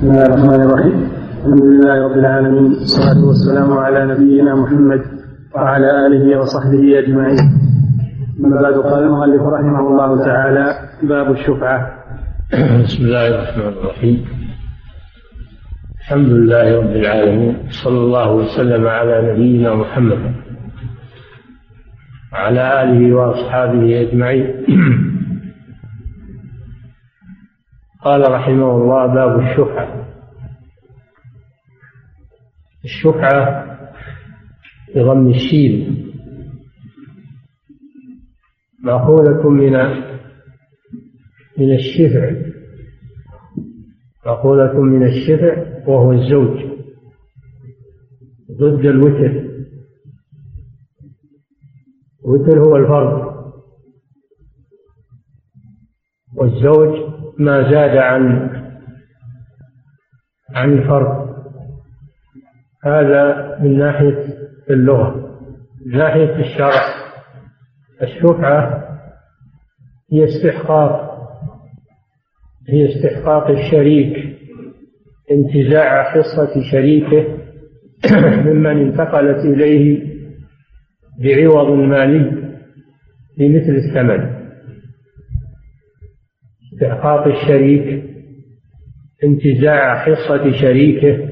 بسم الله الرحمن الرحيم الحمد لله رب العالمين والصلاة والسلام على نبينا محمد وعلى آله وصحبه أجمعين أما بعد قال المؤلف رحمه الله تعالى باب الشفعة بسم الله الرحمن الرحيم الحمد لله رب العالمين صلى الله وسلم على نبينا محمد وعلى آله وأصحابه أجمعين قال رحمه الله باب الشفعة. الشفعة بضم الشين. مأخوذة من من الشفع. مأخوذة من الشفع وهو الزوج. ضد الوتر. الوتر هو الفرد والزوج ما زاد عن عن الفرد هذا من ناحية اللغة من ناحية الشرع. الشفعة هي استحقاق هي استحقاق الشريك انتزاع حصة شريكه ممن انتقلت إليه بعوض مالي بمثل الثمن. استحقاق الشريك انتزاع حصة شريكه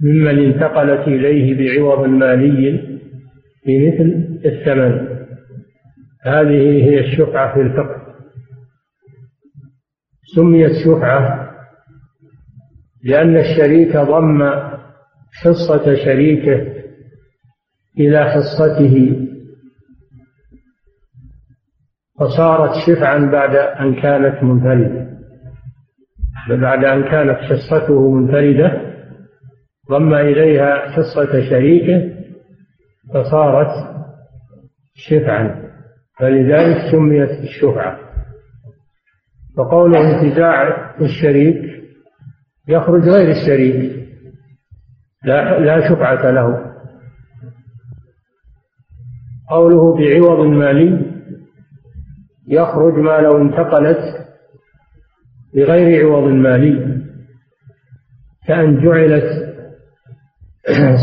ممن انتقلت إليه بعوض مالي بمثل الثمن. هذه هي الشفعة في الفقه. سميت شفعة لأن الشريك ضم حصة شريكه إلى حصته فصارت شفعا بعد أن كانت منفردة. بعد أن كانت حصته منفردة ضم إليها حصة شريكه فصارت شفعا. فلذلك سميت الشفعة وقوله انتزاع الشريك يخرج غير الشريك لا لا شفعة له. قوله بعوض مالي يخرج ما لو انتقلت بغير عوض مالي كأن جعلت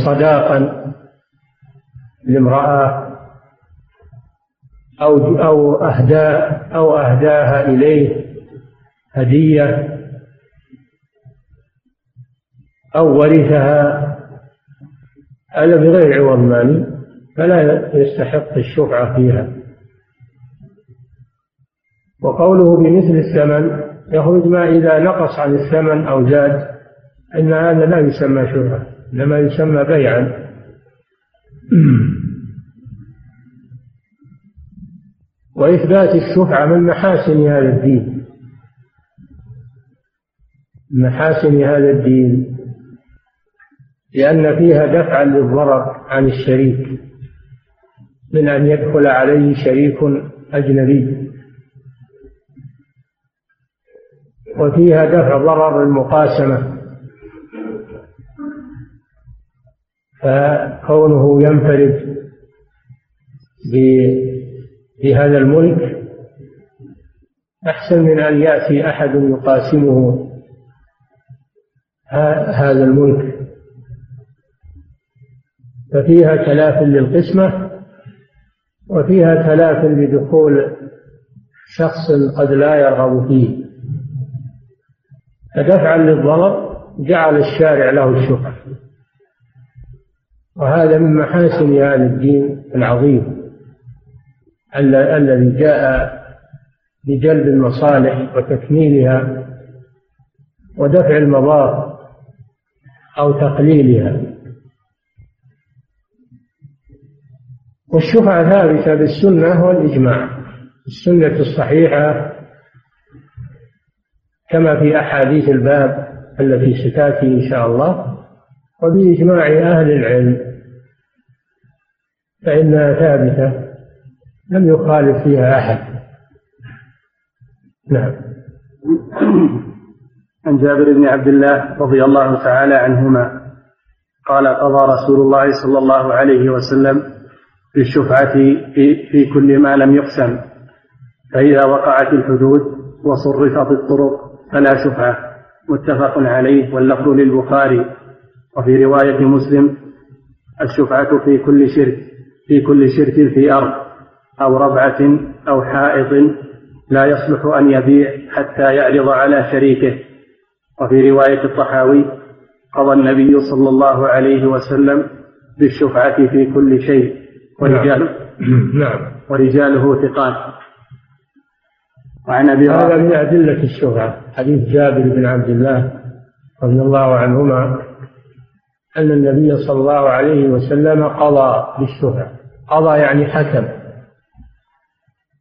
صداقا لامرأة أو أو أهدى أو أهداها إليه هدية أو ورثها هذا بغير عوض مالي فلا يستحق الشفعة فيها. وقوله بمثل الثمن يخرج ما إذا نقص عن الثمن أو زاد أن هذا لا يسمى شفعة إنما يسمى بيعا. وإثبات الشفعة من محاسن هذا الدين. محاسن هذا الدين لأن فيها دفعا للضرر عن الشريك من أن يدخل عليه شريك أجنبي. وفيها دفع ضرر المقاسمة. فكونه ينفرد بهذا الملك أحسن من أن يأتي أحد يقاسمه هذا الملك. ففيها تلاف للقسمة وفيها تلاف لدخول شخص قد لا يرغب فيه. فدفعا للضرر جعل الشارع له الشفعة وهذا من محاسن هذا الدين العظيم الذي جاء بجلب المصالح وتكميلها ودفع المضار أو تقليلها. والشفعة ثابتة بالسنة والإجماع السنة الصحيحة كما في أحاديث الباب التي ستأتي إن شاء الله وبإجماع أهل العلم. فإنها ثابتة لم يخالف فيها أحد. نعم. عن جابر بن عبد الله رضي الله تعالى عنهما قال قضى رسول الله صلى الله عليه وسلم بالشفعة في, في كل ما لم يقسم فإذا وقعت الحدود وصرفت الطرق فلا شفعة متفق عليه. واللفظ للبخاري. وفي رواية مسلم الشفعة في كل شرك في كل شرك في أرض أو ربعة أو حائط لا يصلح أن يبيع حتى يعرض على شريكه. وفي رواية الطحاوي قضى النبي صلى الله عليه وسلم بالشفعة في كل شيء. ورجال نعم. ورجاله ثقات. وعن أبي هذا من أدلة الشفعه حديث جابر بن عبد الله رضي الله عنهما أن النبي صلى الله عليه وسلم قضى بالشفعه قضى يعني حكم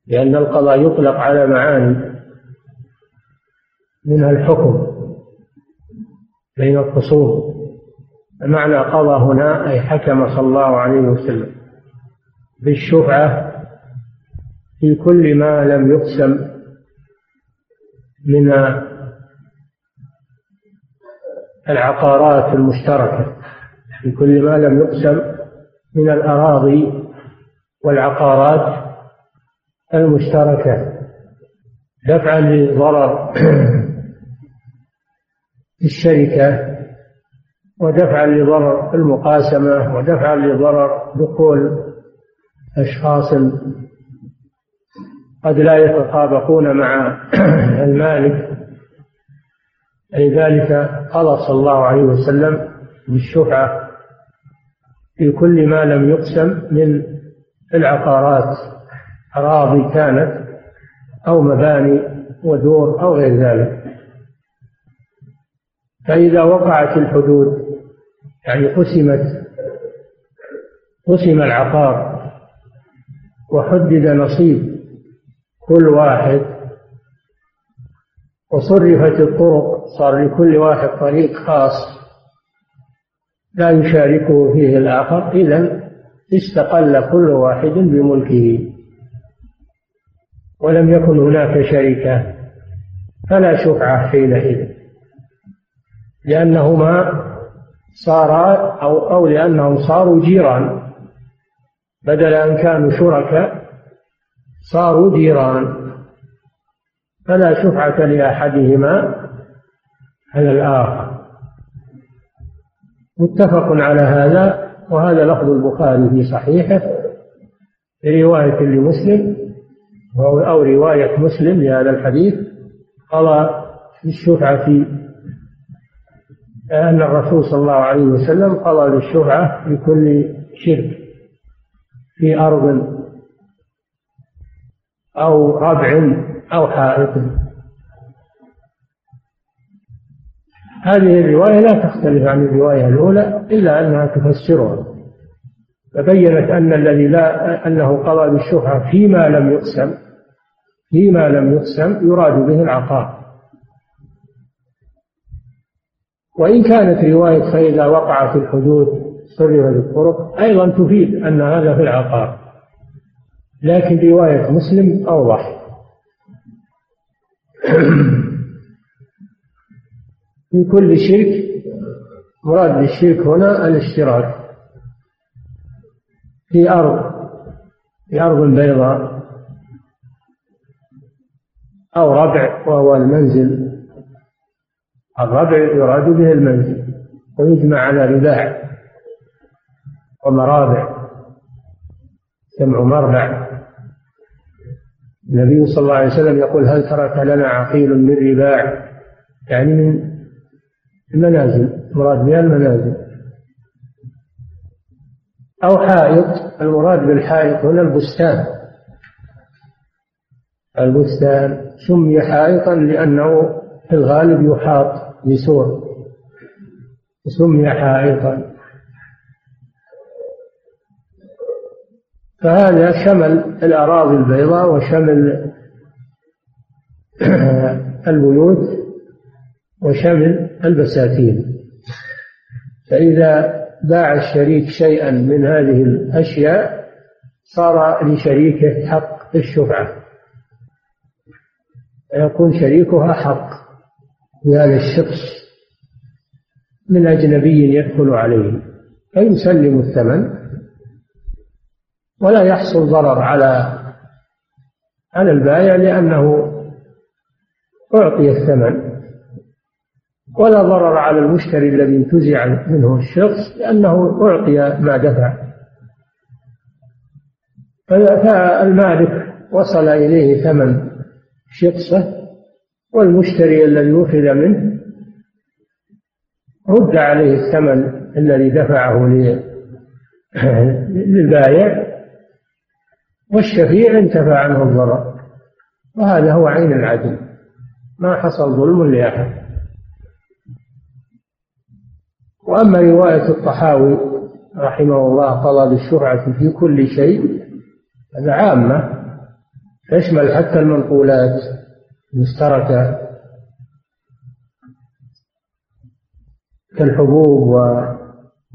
لأن القضاء يطلق على معاني منها الحكم بين الخصوم معنى قضى هنا أي حكم صلى الله عليه وسلم بالشفعة في كل ما لم يقسم من العقارات المشتركة. في كل ما لم يقسم من الأراضي والعقارات المشتركة. دفعا لضرر الشركة ودفعا لضرر المقاسمة ودفعا لضرر دخول أشخاص قد لا يتطابقون مع المالك. لذلك قضى صلى الله عليه وسلم بالشفعة في كل ما لم يقسم من العقارات أراضي كانت أو مباني ودور أو غير ذلك. فإذا وقعت الحدود يعني قسمت قسم العقار وحدد نصيب كل واحد وصرفت الطرق صار لكل واحد طريق خاص لا يشاركه فيه الآخر إذا استقل كل واحد بملكه. ولم يكن هناك شركة فلا شفعة حينئذ لأنهما صارا أو أو لأنهم صاروا جيران بدل أن كانوا شركاء صاروا جيران. فلا شفعة لأحدهما على الآخر. متفق على هذا وهذا لفظ البخاري في صحيحه رواية لمسلم أو رواية مسلم لهذا الحديث. قضى الشفعة في أن الرسول صلى الله عليه وسلم قضى بالشفعة في كل شرك في أرض أو ربع أو حائط. هذه الرواية لا تختلف عن الرواية الأولى إلا أنها تفسرها. فبينت أن الذي لا أنه قضى بالشفعة فيما لم يقسم فيما لم يقسم يراد به العقار وإن كانت رواية فإذا وقعت الحدود صرفت الطرق أيضا تفيد أن هذا في العقار لكن رواية مسلم أوضح. في كل شرك مراد بالشرك هنا الاشتراك. في أرض في أرض بيضاء أو ربع وهو المنزل. الربع يراد به المنزل ويجمع على رباع. ومرابع جمع مربع. النبي صلى الله عليه وسلم يقول هل ترك لنا عقيل من رباع؟ يعني من المنازل مراد بها المنازل. أو حائط المراد بالحائط هنا البستان. البستان سمي حائطا لأنه في الغالب يحاط بسور. سمي حائطا. فهذا شمل الأراضي البيضاء وشمل البيوت وشمل البساتين. فإذا باع الشريك شيئا من هذه الأشياء صار لشريكه حق الشفعة. فيكون شريكها حق بهذا الشخص من أجنبي يدخل عليه فيسلم الثمن. ولا يحصل ضرر على على البائع لأنه أعطي الثمن. ولا ضرر على المشتري الذي انتزع منه الشخص لأنه أعطي ما دفع. فالمالك وصل إليه ثمن شقصه والمشتري الذي أخذ منه رد عليه الثمن الذي دفعه للبائع. والشفيع انتفع عنه الضرر. وهذا هو عين العدل. ما حصل ظلم لأحد. وأما رواية الطحاوي رحمه الله قضى بالشرعة في كل شيء هذا عامة. تشمل حتى المنقولات المشتركة كالحبوب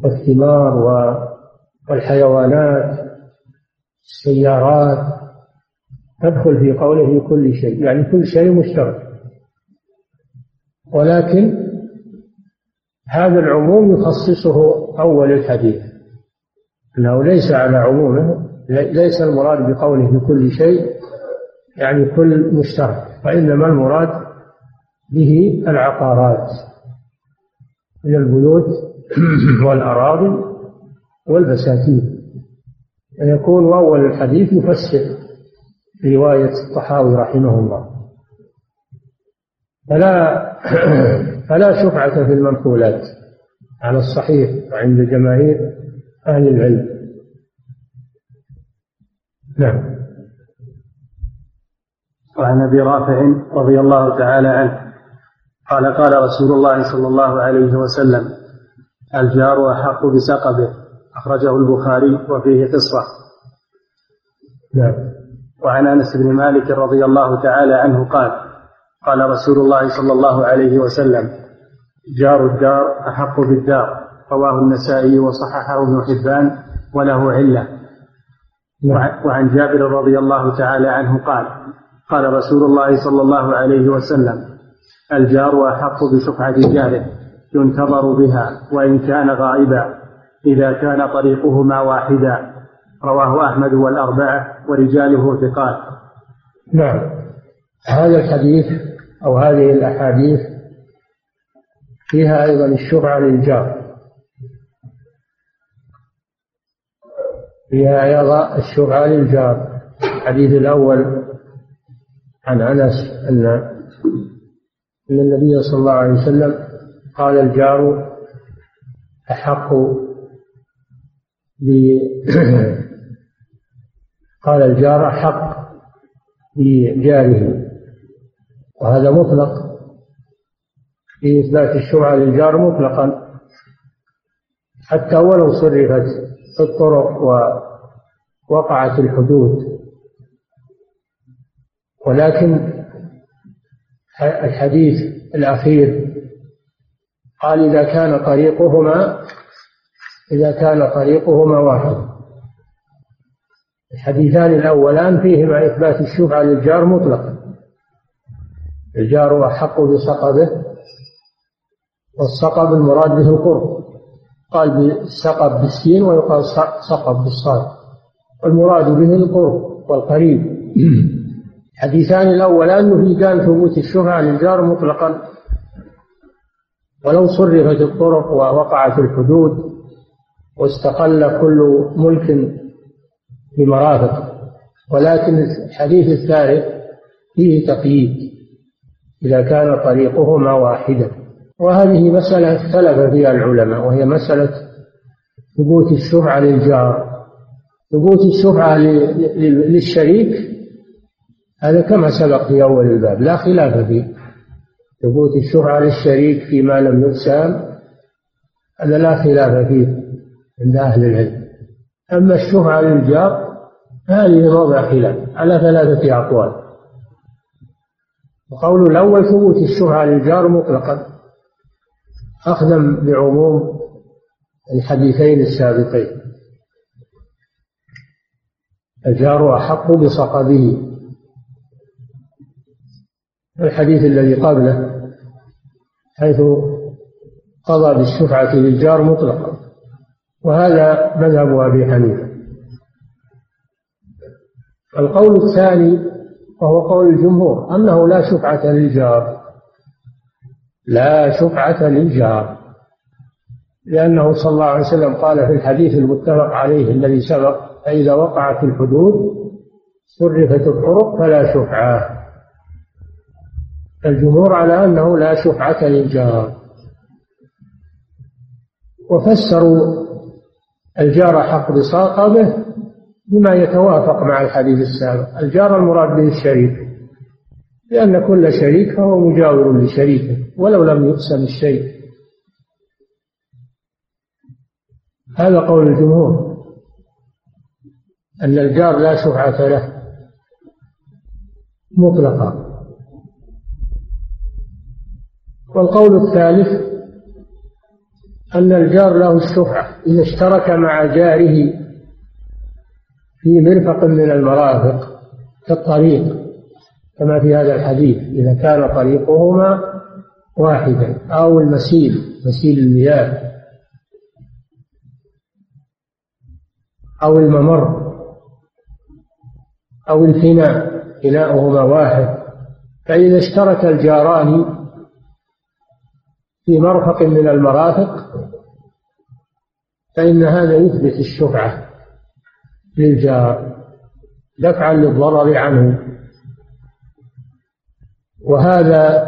والثمار والحيوانات. السيارات تدخل في قوله كل شيء يعني كل شيء مشترك. ولكن هذا العموم يخصصه أول الحديث أنه ليس على عمومه ليس المراد بقوله بكل شيء يعني كل مشترك وإنما المراد به العقارات من البيوت والأراضي والبساتين فيكون أول الحديث يفسر رواية الطحاوي رحمه الله. فلا فلا شفعة في المنقولات على الصحيح عند جماهير أهل العلم. نعم. وعن أبي رافع رضي الله تعالى عنه قال قال رسول الله صلى الله عليه وسلم الجار أحق بسقبه. أخرجه البخاري وفيه قصة. نعم. وعن أنس بن مالك رضي الله تعالى عنه قال قال رسول الله صلى الله عليه وسلم جار الدار أحق بالدار. رواه النسائي وصححه ابن حبان وله علة. نعم. وعن جابر رضي الله تعالى عنه قال قال رسول الله صلى الله عليه وسلم الجار أحق بشفعة جاره ينتظر بها وإن كان غائبا. إذا كان طريقهما واحدا. رواه أحمد والأربعة ورجاله ثقات. نعم. هذا الحديث أو هذه الأحاديث فيها أيضا الشفعة للجار. فيها أيضا الشفعة للجار. الحديث الأول عن أنس أن أن النبي صلى الله عليه وسلم قال الجار أحق ب قال الجار احق بجاره وهذا مطلق. في اثبات الشرع للجار مطلقا. حتى ولو صرفت الطرق ووقعت الحدود. ولكن الحديث الأخير قال إذا كان طريقهما إذا كان طريقهما واحد. الحديثان الأولان فيهما إثبات الشفعة للجار مطلقا. الجار أحق بسقبه والسقب المراد به القرب. قال بالسقب بالسين ويقال سقب بالصاد. والمراد به القرب والقريب. الحديثان الأولان يفيدان ثبوت الشفعة للجار مطلقا. ولو صرفت الطرق ووقعت الحدود واستقل كل ملك بمرافق. ولكن الحديث الثالث فيه تقييد إذا كان طريقهما واحدا. وهذه مسألة اختلف فيها العلماء وهي مسألة ثبوت الشفعة للجار. ثبوت الشفعة للشريك هذا كما سبق في أول الباب لا خلاف فيه. ثبوت الشفعة للشريك فيما لم يقسم هذا لا خلاف فيه. عند أهل العلم. أما الشفعة للجار هذه موضع خلاف على ثلاثة أقوال. القول الأول ثبوت الشفعة للجار مطلقا. أخذا بعموم الحديثين السابقين. الجار أحق بصقبه الحديث الذي قبله حيث قضى بالشفعة للجار مطلقا. وهذا مذهب أبي حنيفة. القول الثاني وهو قول الجمهور أنه لا شفعة للجار. لا شفعة للجار. لأنه صلى الله عليه وسلم قال في الحديث المتفق عليه الذي سبق فإذا وقعت الحدود صرفت الطرق فلا شفعة. الجمهور على أنه لا شفعة للجار. وفسروا الجار حق بصاقبه بما يتوافق مع الحديث السابق. الجار المراد به الشريك لأن كل شريك فهو مجاور لشريكه ولو لم يقسم الشيء. هذا قول الجمهور أن الجار لا شفعة له مطلقا. والقول الثالث أن الجار له الشفعة إذا اشترك مع جاره في مرفق من المرافق كالطريق كما في هذا الحديث إذا كان طريقهما واحدا أو المسيل مسيل المياه أو الممر أو الفناء فناؤهما واحد. فإذا اشترك الجاران في مرفق من المرافق فإن هذا يثبت الشفعة للجار دفعا للضرر عنه. وهذا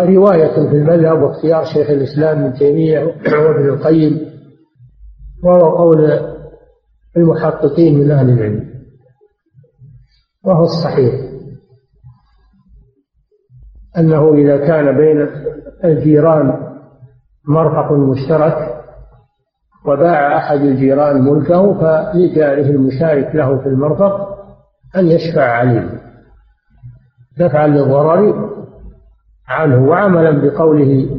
رواية في المذهب واختيار شيخ الإسلام ابن تيمية وابن القيم وهو قول المحققين من أهل العلم وهو الصحيح. أنه إذا كان بين الجيران مرفق مشترك وباع أحد الجيران ملكه فلجاره المشارك له في المرفق أن يشفع عليه. دفعا للضرر عنه وعملا بقوله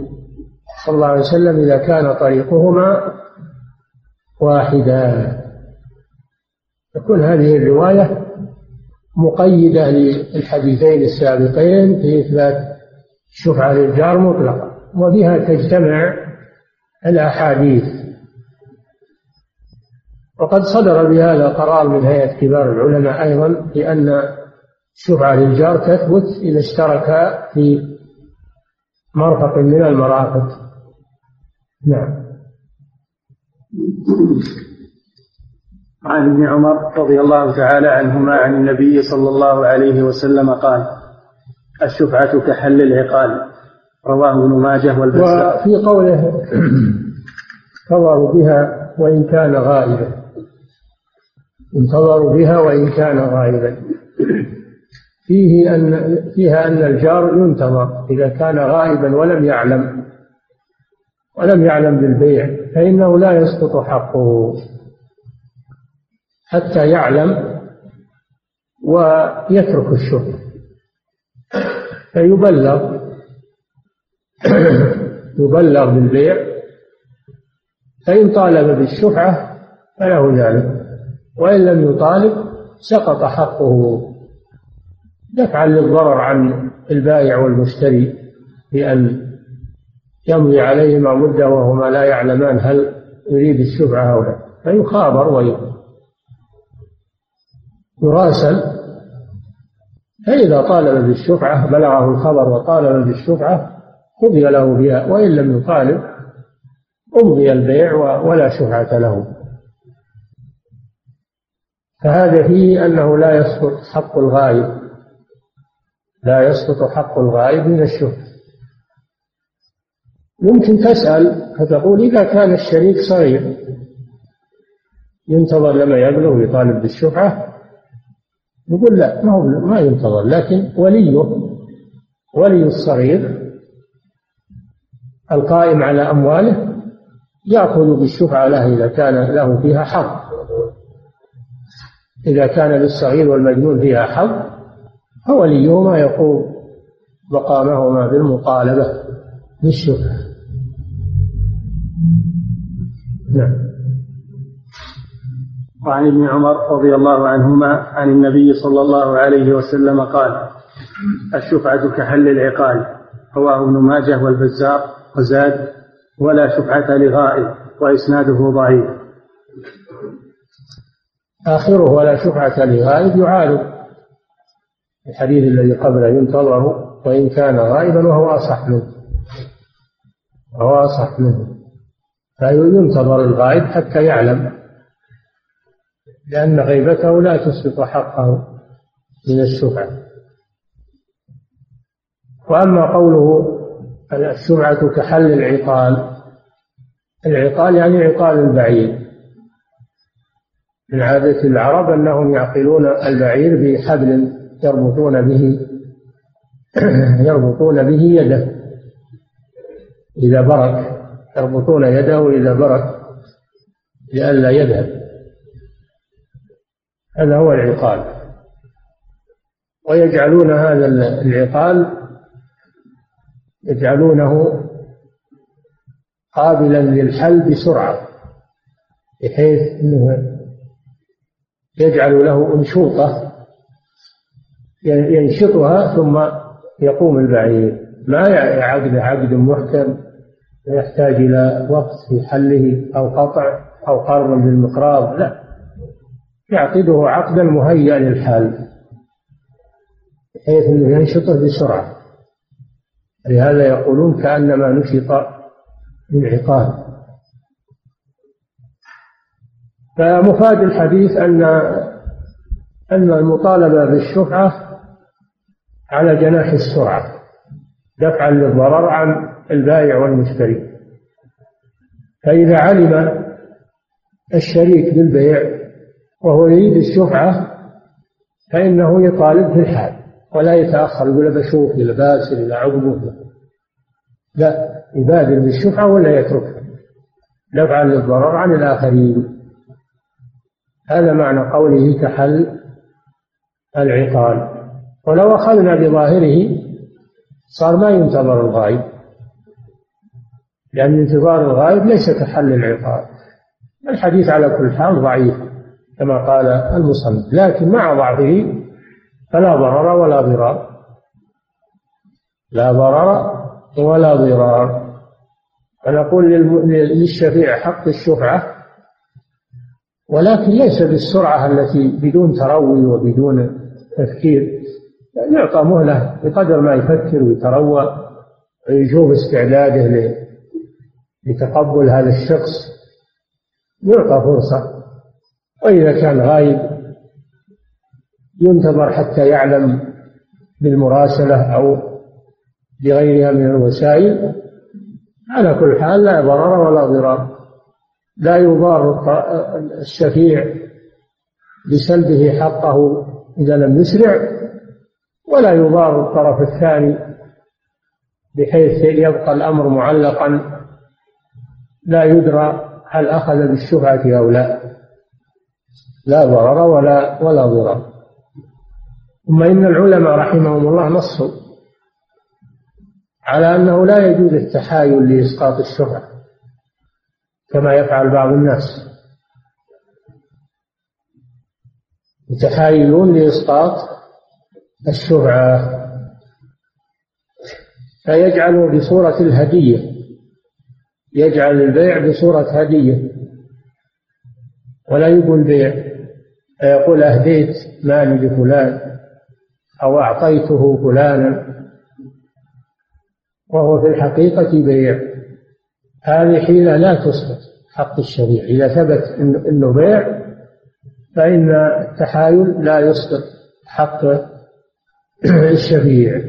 صلى الله عليه وسلم إذا كان طريقهما واحدا. تكون هذه الرواية مقيدة للحديثين السابقين في إثبات الشفعة للجار مطلقا وبها تجتمع الأحاديث. وقد صدر بهذا قرار من هيئة كبار العلماء أيضا بأن الشفعة للجار تثبت إذا اشترك في مرفق من المرافق. نعم. عن ابن عمر رضي الله تعالى عنهما عن النبي صلى الله عليه وسلم قال الشفعة كحل العقال رواه ابن ماجه والبزار. وفي قوله انتظروا بها وإن كان غائبا انتظروا بها وإن كان غائبا. فيه أن فيها أن الجار ينتظر. إذا كان غائبا ولم يعلم ولم يعلم بالبيع فإنه لا يسقط حقه. حتى يعلم ويترك الشكر فيبلغ يبلغ بالبيع. فإن طالب بالشفعة فله ذلك. وإن لم يطالب سقط حقه. دفعا للضرر عن البائع والمشتري بأن يمضي عليهما مدة وهما لا يعلمان هل يريد الشفعة أو لا. فيخابر ويراسل فإذا طالب بالشفعة بلغه الخبر وطالب بالشفعة قضي له بها وإن لم يطالب أمضي البيع ولا شفعة له. فهذا فيه أنه لا يسقط حق الغائب. لا يسقط حق الغائب من الشفعة يمكن تسأل فتقول إذا كان الشريك صغير ينتظر لما يبلغ ويطالب بالشفعة يقول لا ما هو ما ينتظر لكن وليه؟ ولي الصغير القائم على أمواله يأخذ بالشفعة له إذا كان له فيها حظ إذا كان للصغير والمجنون فيها حظ فوليهما يقوم مقامهما بالمطالبة بالشفعة نعم. وعن ابن عمر رضي الله عنهما عن النبي صلى الله عليه وسلم قال الشفعة كحل العقال رواه ابن ماجه والبزار وزاد ولا شفعة لغائب وإسناده ضعيف. آخره ولا شفعة لغائب يعارض الحديث الذي قبله ينتظر وإن كان غائبا وهو أصح منه. وهو أصح منه. فينتظر الغائب حتى يعلم لأن غيبته لا تسقط حقه من الشفعة. وأما قوله الشفعة كحل العقال العقال يعني عقال البعير. من عادة العرب أنهم يعقلون البعير بحبل يربطون به يربطون به يده. إذا برك يربطون يده إذا برك لئلا يذهب. هذا هو العقال. ويجعلون هذا العقال يجعلونه قابلا للحل بسرعة بحيث أنه يجعل له أنشوطة ينشطها ثم يقوم البعير. ما يعقد عقد محكم ويحتاج إلى وقت في حله أو قطع أو قرض بالمقراض لا. يعقده عقدا مهيئا للحال بحيث أنه ينشطه بسرعة. لهذا يقولون كأنما نشط بالعقال فمفاد الحديث أن أن المطالبة بالشفعة على جناح السرعة دفعا للضرر عن البائع والمشتري. فإذا علم الشريك بالبيع وهو يريد الشفعة فإنه يطالب في الحال ولا يتأخر يقول بشوف إلى باسل إلى عقبه لا يبادر بالشفعة ولا يتركها دفعا للضرر عن الآخرين. هذا معنى قوله كحل العقال. ولو أخذنا بظاهره صار ما ينتظر الغائب لأن انتظار الغائب ليس كحل العقال. الحديث على كل حال ضعيف كما قال المصنف لكن مع ضعفه فلا ضرر ولا ضرار. لا ضرر ولا ضرار. فنقول للشفيع حق الشفعة ولكن ليس بالسرعة التي بدون تروي وبدون تفكير. يعطى مهلة بقدر ما يفكر ويتروى ويشوف استعداده لتقبل هذا الشخص يعطى فرصة. وإذا كان غايب ينتظر حتى يعلم بالمراسلة أو بغيرها من الوسائل. على كل حال لا ضرر ولا ضرار. لا يضار الشفيع بسلبه حقه إذا لم يسرع ولا يضار الطرف الثاني بحيث يبقى الأمر معلقا لا يدرى هل أخذ بالشفعة أو لا. لا ضرر ولا ولا ضرر. ثم إن العلماء رحمهم الله نصوا على أنه لا يجوز التحايل لإسقاط الشفعة كما يفعل بعض الناس. يتحايلون لإسقاط الشفعة فيجعل بصورة الهدية. يجعل البيع بصورة هدية. ولا يقول بيع. فيقول أهديت مالي لفلان أو أعطيته فلانا. وهو في الحقيقة بيع. هذه حيلة لا تسقط حق الشريع إذا ثبت أنه بيع فإن التحايل لا يسقط حق الشفيع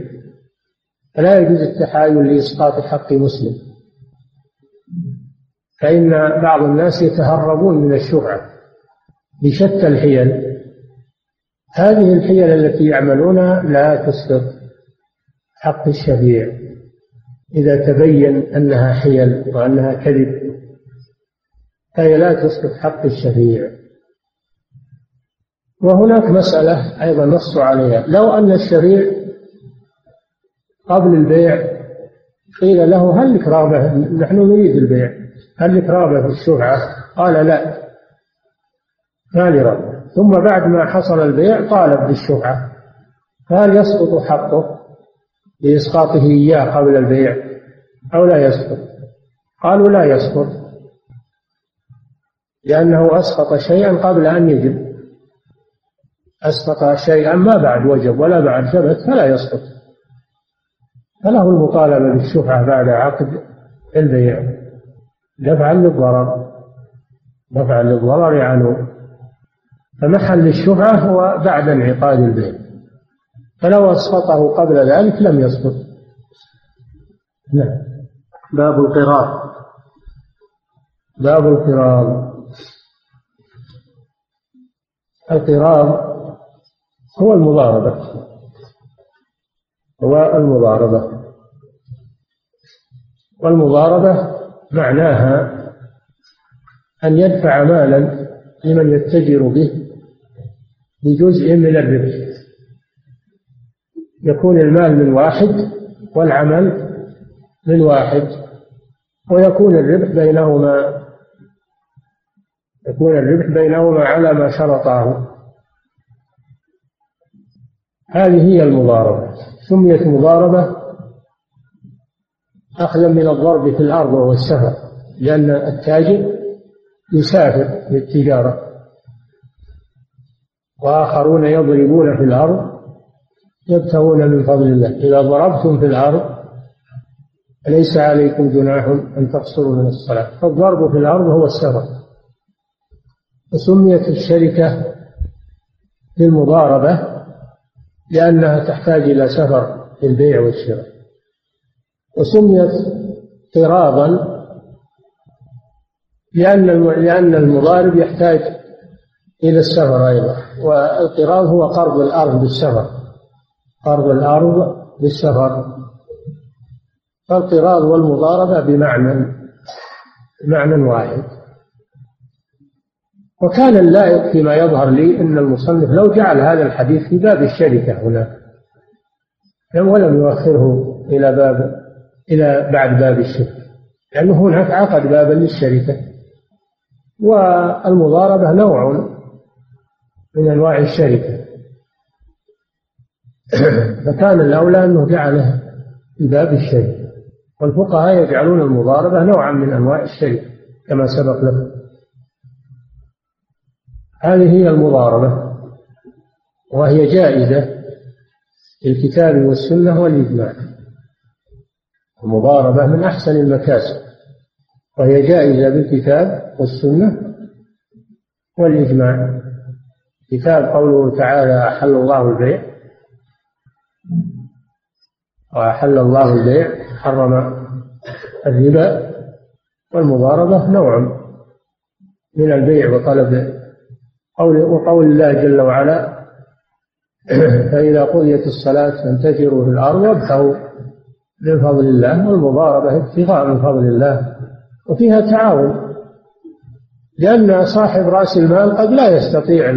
فلا يجوز التحايل لإسقاط حق مسلم. فإن بعض الناس يتهربون من الشفعة بشتى الحيل. هذه الحيل التي يعملونها لا تسقط حق الشفيع إذا تبين أنها حيل وأنها كذب فهي لا تسقط حق الشفيع وهناك مسألة أيضا نص عليها. لو أن الشفيع قبل البيع قيل له هل لك رغبة؟ نحن نريد البيع. هل لك رغبة في الشفعة قال لا. ثاني ثم بعد ما حصل البيع طالب بالشفعة فهل يسقط حقه؟ لإسقاطه إياه قبل البيع. أو لا يسقط. قالوا لا يسقط. لأنه أسقط شيئا قبل أن يجب. أسقط شيئا ما بعد وجب ولا بعد ثبت فلا يسقط. فله المطالبة بالشفعة بعد عقد البيع. دفعا للضرر. دفعا للضرر عنه فمحل الشفعة هو بعد انعقاد البيع. فلو أسقطه قبل ذلك لم يسقط. نعم. باب القرار. باب القرار. القرار هو المضاربة. هو المضاربة. والمضاربة معناها أن يدفع مالا لمن يتجر به بجزء من الربح. يكون المال من واحد والعمل من واحد. ويكون الربح بينهما يكون الربح بينهما على ما شرطاه. هذه هي المضاربة. سميت مضاربة أخذا من الضرب في الأرض وهو السفر لأن التاجر يسافر للتجارة. وآخرون يضربون في الأرض يبتغون من فضل الله. إذا ضربتم في الأرض ليس عليكم جناح أن تقصروا من الصلاة؟ فالضرب في الأرض هو السفر وسميت الشركة بالمضاربة لأنها تحتاج إلى سفر في البيع والشراء. وسميت قراضا لأن لأن المضارب يحتاج إلى السفر أيضا. والقراض هو قرض الأرض بالسفر. قرض الأرض بالسفر. فالقراض والمضاربة بمعنى بمعنى واحد. وكان اللائق فيما يظهر لي أن المصنف لو جعل هذا الحديث في باب الشركة هناك ولم يؤخره إلى باب إلى بعد باب الشركة لأنه هناك عقد بابا للشركة. والمضاربة نوع من أنواع الشركة. فكان الأولى أنه جعله في باب الشركة. والفقهاء يجعلون المضاربة نوعا من أنواع الشركة كما سبق لكم. هذه هي المضاربة وهي جائزة في الكتاب والسنة والإجماع. المضاربة من أحسن المكاسب وهي جائزة بالكتاب والسنة والإجماع. كتاب قوله تعالى أحل الله البيع وأحل الله البيع حرم الربا والمضاربة نوع من البيع وطلب قول وقول الله جل وعلا فإذا قضيت الصلاة فانتشروا في الأرض وابتغوا من فضل الله والمضاربة ابتغاء من فضل الله وفيها تعاون لأن صاحب رأس المال قد لا يستطيع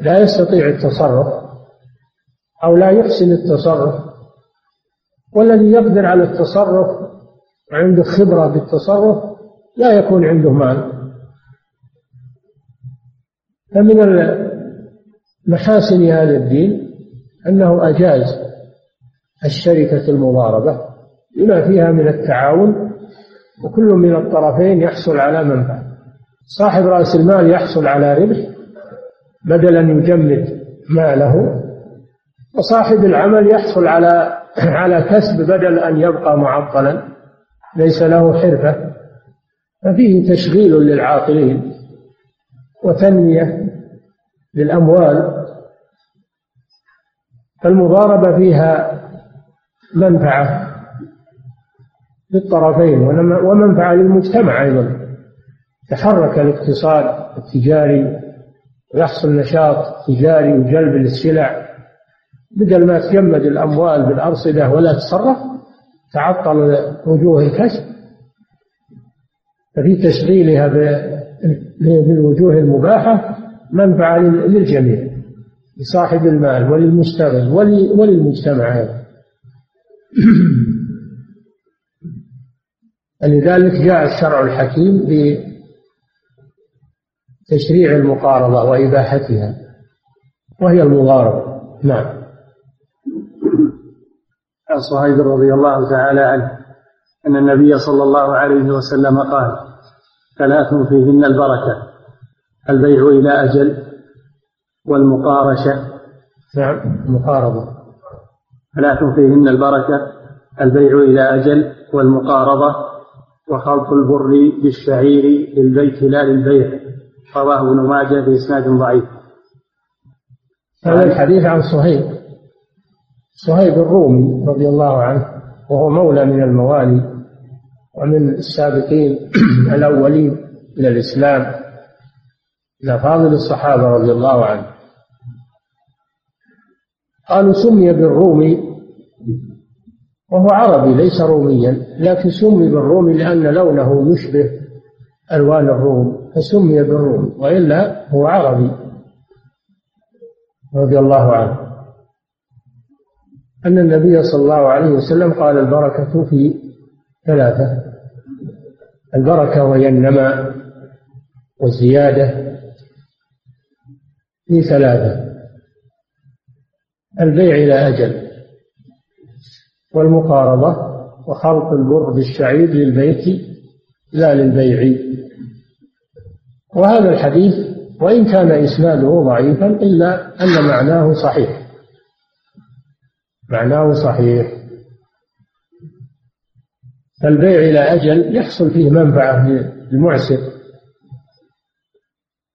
لا يستطيع التصرف أو لا يحسن التصرف والذي يقدر على التصرف وعنده خبرة بالتصرف لا يكون عنده مال. فمن محاسن هذا الدين أنه أجاز الشركة المضاربة لما فيها من التعاون وكل من الطرفين يحصل على منفعة. صاحب رأس المال يحصل على ربح بدل أن يجمد ماله وصاحب العمل يحصل على على كسب بدل أن يبقى معطلا ليس له حرفة. ففيه تشغيل للعاقلين وتنمية للأموال. فالمضاربة فيها منفعة للطرفين ومنفعة للمجتمع أيضا. تحرك الاقتصاد التجاري ويحصل نشاط تجاري وجلب للسلع بدل ما تجمد الأموال بالأرصدة ولا تصرف تعطل وجوه الكسب. ففي تشغيلها بالوجوه المباحة منفعة للجميع لصاحب المال وللمشتغل وللمجتمع. أيضا لذلك جاء الشرع الحكيم بتشريع المقارضة وإباحتها وهي المضاربة. نعم. عن صهيب رضي الله تعالى عنه أن النبي صلى الله عليه وسلم قال ثلاث فيهن البركة البيع إلى أجل والمقارشة. نعم المقاربة ثلاث فيهن البركة البيع إلى أجل والمقارضة وخلط البر بالشعير للبيت لا للبيع. رواه ابن ماجه بإسناد ضعيف. هذا الحديث عن صهيب. صهيب الرومي رضي الله عنه وهو مولى من الموالي ومن السابقين الأولين إلى الإسلام إلى فاضل الصحابة رضي الله عنهم قالوا سمي بالرومي وهو عربي ليس روميا لكن سمي بالرومي لأن لونه يشبه ألوان الروم فسمي بالرومي وإلا هو عربي رضي الله عنه. أن النبي صلى الله عليه وسلم قال البركة في ثلاثة. البركة وهي النماء والزيادة في ثلاثة. البيع إلى أجل. والمقارضة وخلط البر بالشعير للبيت لا للبيع. وهذا الحديث وإن كان إسناده ضعيفا إلا أن معناه صحيح. معناه صحيح. فالبيع إلى أجل يحصل فيه منفعة للمعسر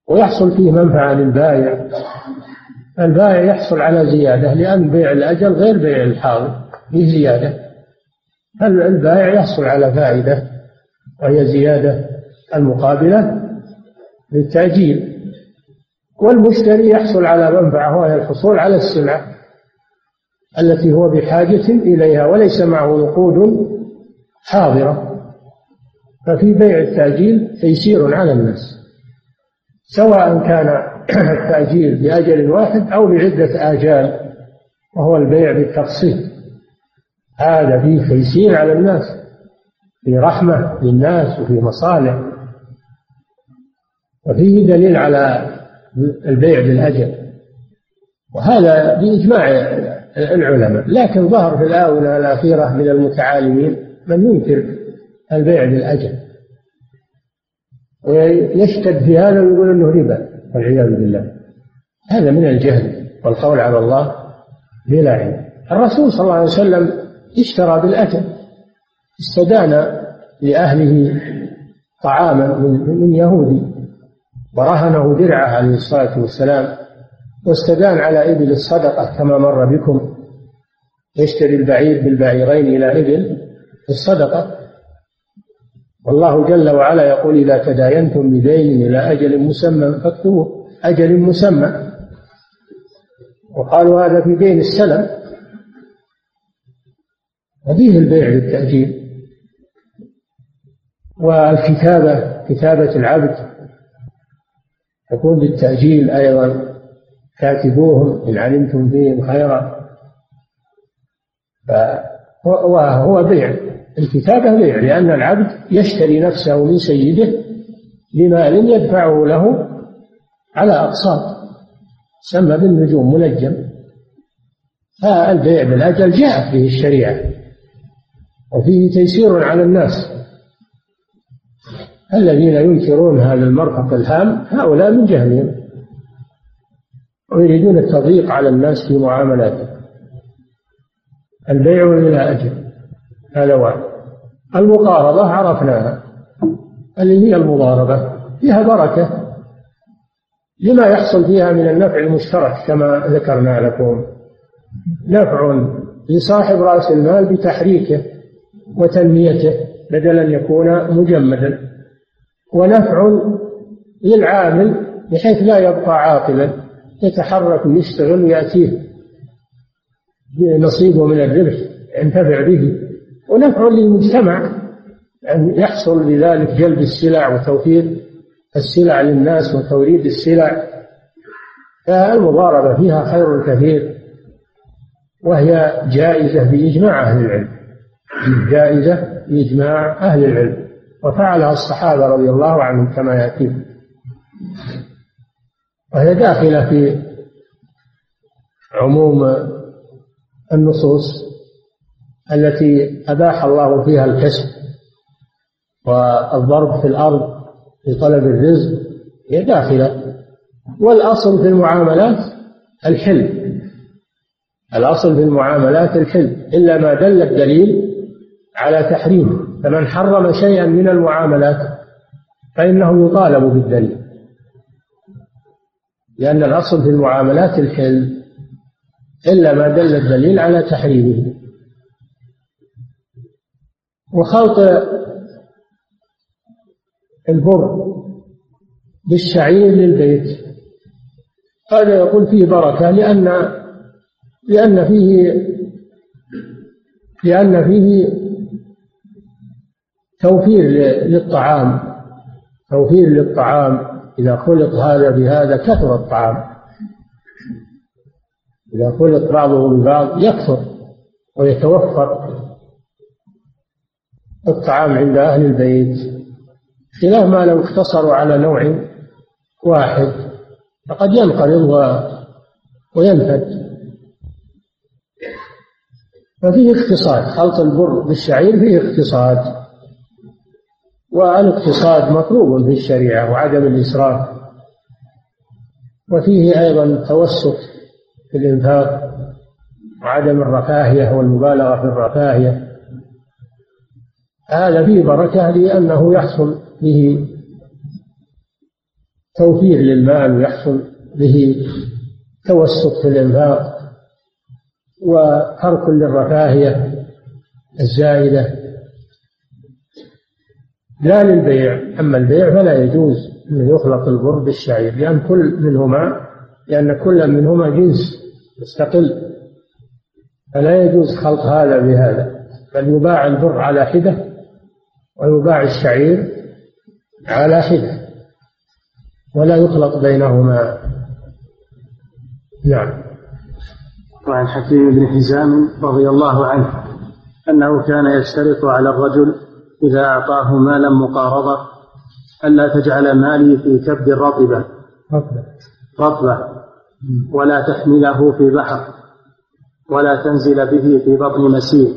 ويحصل فيه منفعة للبائع البائع يحصل على زيادة لأن بيع الأجل غير بيع الحاضر فيه زيادة. البائع يحصل على فائدة وهي زيادة المقابلة للتأجيل. والمشتري يحصل على منفعة وهي الحصول على السلعة. التي هو بحاجة إليها وليس معه نقود حاضرة. ففي بيع التأجيل تيسير على الناس سواء كان التأجيل بأجل واحد أو بعدة آجال وهو البيع بالتقسيط. هذا فيه تيسير على الناس في رحمة للناس وفي مصالح. وفيه دليل على البيع بالأجل. وهذا بإجماع العلماء. لكن ظهر في الآونة الأخيرة من المتعالمين من ينكر البيع بالأجل. ويشتد في هذا ويقول إنه ربا والعياذ بالله. هذا من الجهل والقول على الله بلا علم. الرسول صلى الله عليه وسلم اشترى بالأجل. استدان لأهله طعاما من يهودي. ورهنه درعه عليه الصلاة والسلام. واستدان على إبل الصدقة كما مر بكم. يشتري البعير بالبعيرين إلى إبل الصدقة. والله جل وعلا يقول إذا تداينتم بدين إلى أجل مسمى فاكتبوه. أجل مسمى. وقالوا هذا في دين السلم. وفيه البيع بالتأجيل والكتابة كتابة العبد تكون بالتأجيل أيضا. كاتبوهم إن علمتم فيهم خيرا. فهو بيع. الكتابة بيع لأن العبد يشتري نفسه من سيده بمال يدفعه له على أقساط. سمى بالنجوم منجم. فالبيع بالأجل جاءت به الشريعة. وفيه تيسير على الناس. الذين ينكرون هذا المرفق الهام هؤلاء من جهلهم. ويريدون التضييق على الناس في معاملاتهم. البيع إلى أجل. هذا واحد. المقارضة عرفناها. اللي هي المضاربة فيها بركة لما يحصل فيها من النفع المشترك كما ذكرنا لكم. نفع لصاحب رأس المال بتحريكه وتنميته بدل أن يكون مجمدا. ونفع للعامل بحيث لا يبقى عاطلا يتحرك ويشتغل ويأتيه نصيبه من الربح ينتفع به. ونفع للمجتمع أن يحصل بذلك جلب السلع وتوفير السلع للناس وتوريد السلع. فالمضاربة فيها خير كثير وهي جائزة بإجماع أهل العلم. جائزة بإجماع أهل العلم. وفعلها الصحابة رضي الله عنهم كما يأتي وهي داخلة في عموم النصوص التي أباح الله فيها الكسب والضرب في الأرض في طلب الرزق هي داخلة. والأصل في المعاملات الحل الأصل في المعاملات الحل إلا ما دل الدليل على تحريمه. فمن حرم شيئا من المعاملات فإنه يطالب بالدليل. لأن الأصل في المعاملات الحل إلا ما دل الدليل على تحريمه. وخلط البر بالشعير للبيت. هذا يقول فيه بركة لأن لأن فيه لأن فيه توفير للطعام. توفير للطعام. إذا خلط هذا بهذا كثر الطعام. إذا خلط بعضه ببعض يكثر ويتوفر الطعام عند أهل البيت. خلاف ما لو اقتصروا على نوع واحد فقد ينقرض وينفد. ففيه اقتصاد خلط البر بالشعير فيه اقتصاد. والاقتصاد مطلوب في الشريعة وعدم الإسراف. وفيه أيضا توسط في الإنفاق وعدم الرفاهية والمبالغة في الرفاهية. هذا فيه بركة لأنه يحصل به توفير للمال ويحصل به توسط في الإنفاق وترك للرفاهية الزائدة. لا للبيع أما البيع فلا يجوز أن يخلط البر بالشعير لأن كل منهما لأن كل منهما جنس مستقل. فلا يجوز خلط هذا بهذا بل يباع البر على حدة ويباع الشعير على حدة ولا يخلط بينهما. نعم. وعن حكيم بن حزام رضي الله عنه أنه كان يشترط على الرجل إذا أعطاه مالا مقارضة ألا تجعل مالي في كبد رطبة. رطبة. ولا تحمله في بحر. ولا تنزل به في بطن مسير.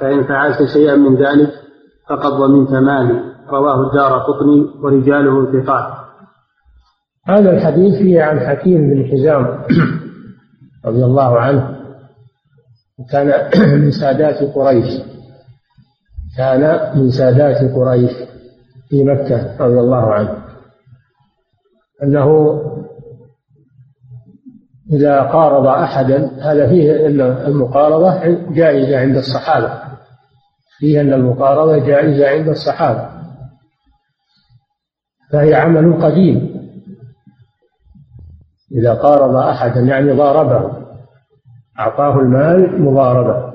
فإن فعلت شيئا من ذلك فقد ضمنت مالي. رواه الدار قطني ورجاله ثقات. هذا الحديث فيه عن حكيم بن حزام رضي الله عنه وكان من سادات قريش. كان من سادات قريش في مكة رضي الله عنه. أنه إذا قارض أحدا هذا فيه أن المقارضة جائزة عند الصحابة. فيه أن المقارضة جائزة عند الصحابة. فهي عمل قديم. إذا قارض أحدا يعني ضاربه أعطاه المال مضاربة.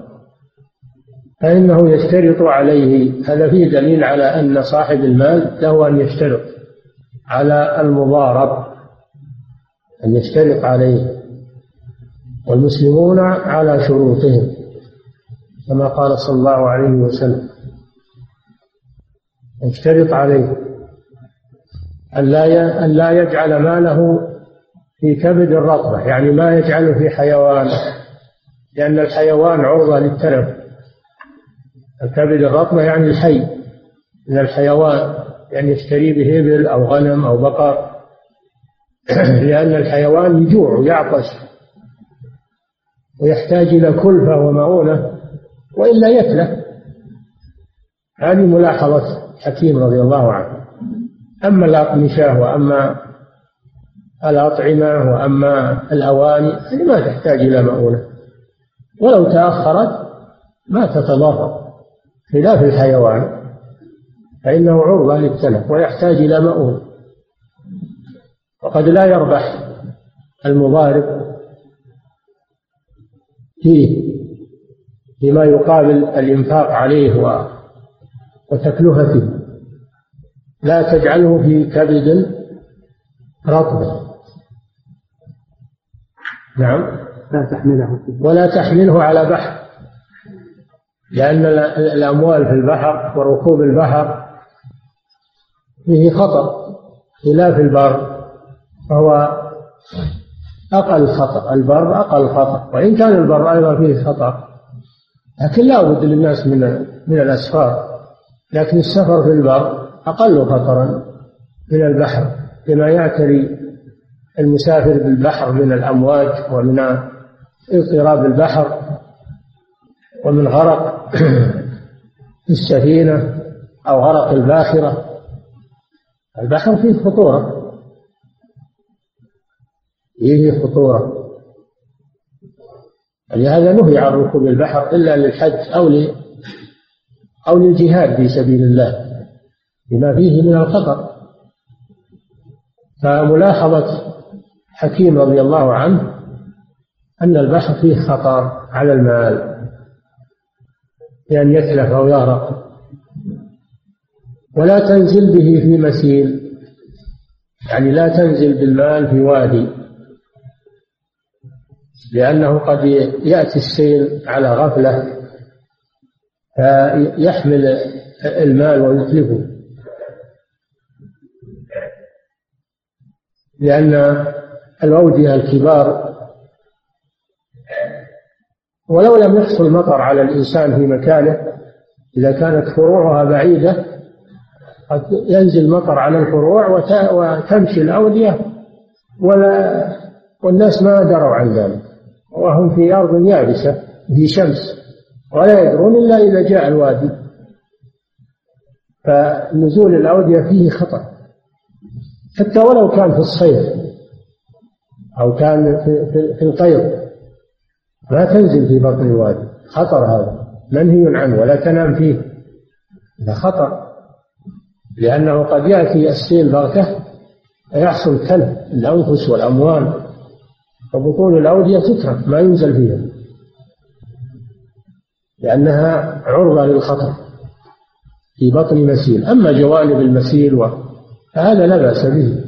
فإنه يشترط عليه هذا فيه دليل على أن صاحب المال له أن يشترط على المضارب أن يشترط عليه والمسلمون على شروطهم كما قال صلى الله عليه وسلم. يشترط عليه أن لا أن لا يجعل ماله في كبد الرطبة يعني ما يجعله في حيوان لأن الحيوان عرضة للتلف الكبد الرطبة يعني الحي من الحيوان يعني يشتري به إبل أو غنم أو بقر. لأن الحيوان يجوع ويعطش ويحتاج إلى كلفة ومعونة وإلا يتلف هذه ملاحظة حكيم رضي الله عنه. أما الأقمشة وأما الأطعمة وأما الأواني هذه ما تحتاج إلى مؤونة ولو تأخرت ما تتضرر. خلاف الحيوان فإنه عرضة للتلف ويحتاج إلى مؤونة وقد لا يربح المضارب فيه بما يقابل الإنفاق عليه وتكلفته لا تجعله في كبد رطب. نعم. لا تحمله. ولا تحمله على بحر. لأن الأموال في البحر وركوب البحر فيه خطر خلاف البر فهو أقل خطر البر أقل خطر وإن كان البر أيضا فيه خطر لكن لا بد للناس من من الأسفار لكن السفر في البر أقل خطرا من البحر لما يعتري المسافر بالبحر من الأمواج ومن اضطراب البحر. ومن غرق في السفينة أو غرق الباخرة. البحر فيه خطورة. فيه خطورة. لهذا نهي عن ركوب البحر إلا للحج أو أو للجهاد في سبيل الله. بما فيه من الخطر. فملاحظة حكيم رضي الله عنه أن البحر فيه خطر على المال. بأن يتلف أو يغرق. ولا تنزل به في مسيل يعني لا تنزل بالمال في وادي. لأنه قد يأتي السيل على غفلة فيحمل المال ويتلفه. لأن الأودية الكبار ولو لم يحصل مطر على الإنسان في مكانه إذا كانت فروعها بعيدة قد ينزل مطر على الفروع وتمشي الأودية ولا والناس ما دروا عن ذلك. وهم في أرض يابسة في شمس ولا يدرون إلا إذا جاء الوادي. فنزول الأودية فيه خطر. حتى ولو كان في الصيف أو كان في, في, في القيض ما تنزل في بطن الوادي. خطر هذا. منهي عنه ولا تنام فيه. هذا خطر. لأنه قد يأتي السيل بغتة فيحصل تلف الأنفس والأموال. فبطون الأودية تترك ما ينزل فيها. لأنها عرضة للخطر في بطن مسيل أما جوانب المسيل فهذا لا بأس به.